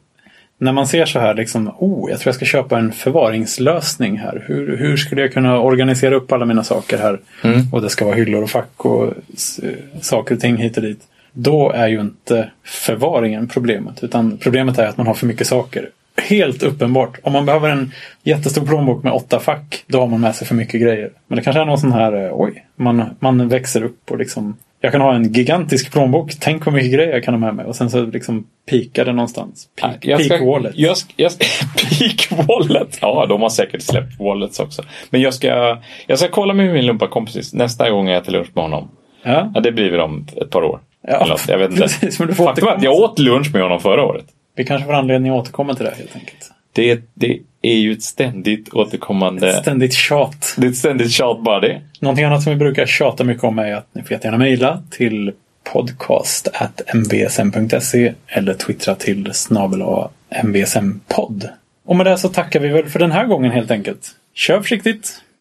När man ser så här liksom, oh, jag tror jag ska köpa en förvaringslösning här. Hur, hur skulle jag kunna organisera upp alla mina saker här? Mm. Och det ska vara hyllor och fack och saker och ting hit och dit. Då är ju inte förvaringen problemet. Utan problemet är att man har för mycket saker. Helt uppenbart. Om man behöver en jättestor plånbok med åtta fack, då har man med sig för mycket grejer. Men det kanske är någon sån här, eh, oj, man, man växer upp och liksom jag kan ha en gigantisk plånbok. Tänk vad mycket grejer jag kan ha med mig. Och sen så liksom pikar det någonstans. Peak, jag ska, peak wallet. Jag, ska- jag, ska- peak wallet. Ja, de har säkert släppt wallets också. Men jag ska, jag ska kolla med min lumparkompis nästa gång jag äter lunch med honom. Ja. Ja, det blir väl om ett par år. Ja, något, jag vet inte. precis, men du får Faktum är att jag åt lunch med honom förra året. Vi kanske får anledning att återkomma till det helt enkelt. Det, det är ju ett ständigt återkommande... Ständigt tjat. det är ett ständigt tjat bara det. Någonting annat som vi brukar tjata mycket om är att ni får jättegärna mejla till podcast.mbsm.se eller twittra till snabel mbsm-podd. Och med det så tackar vi väl för den här gången helt enkelt. Kör försiktigt!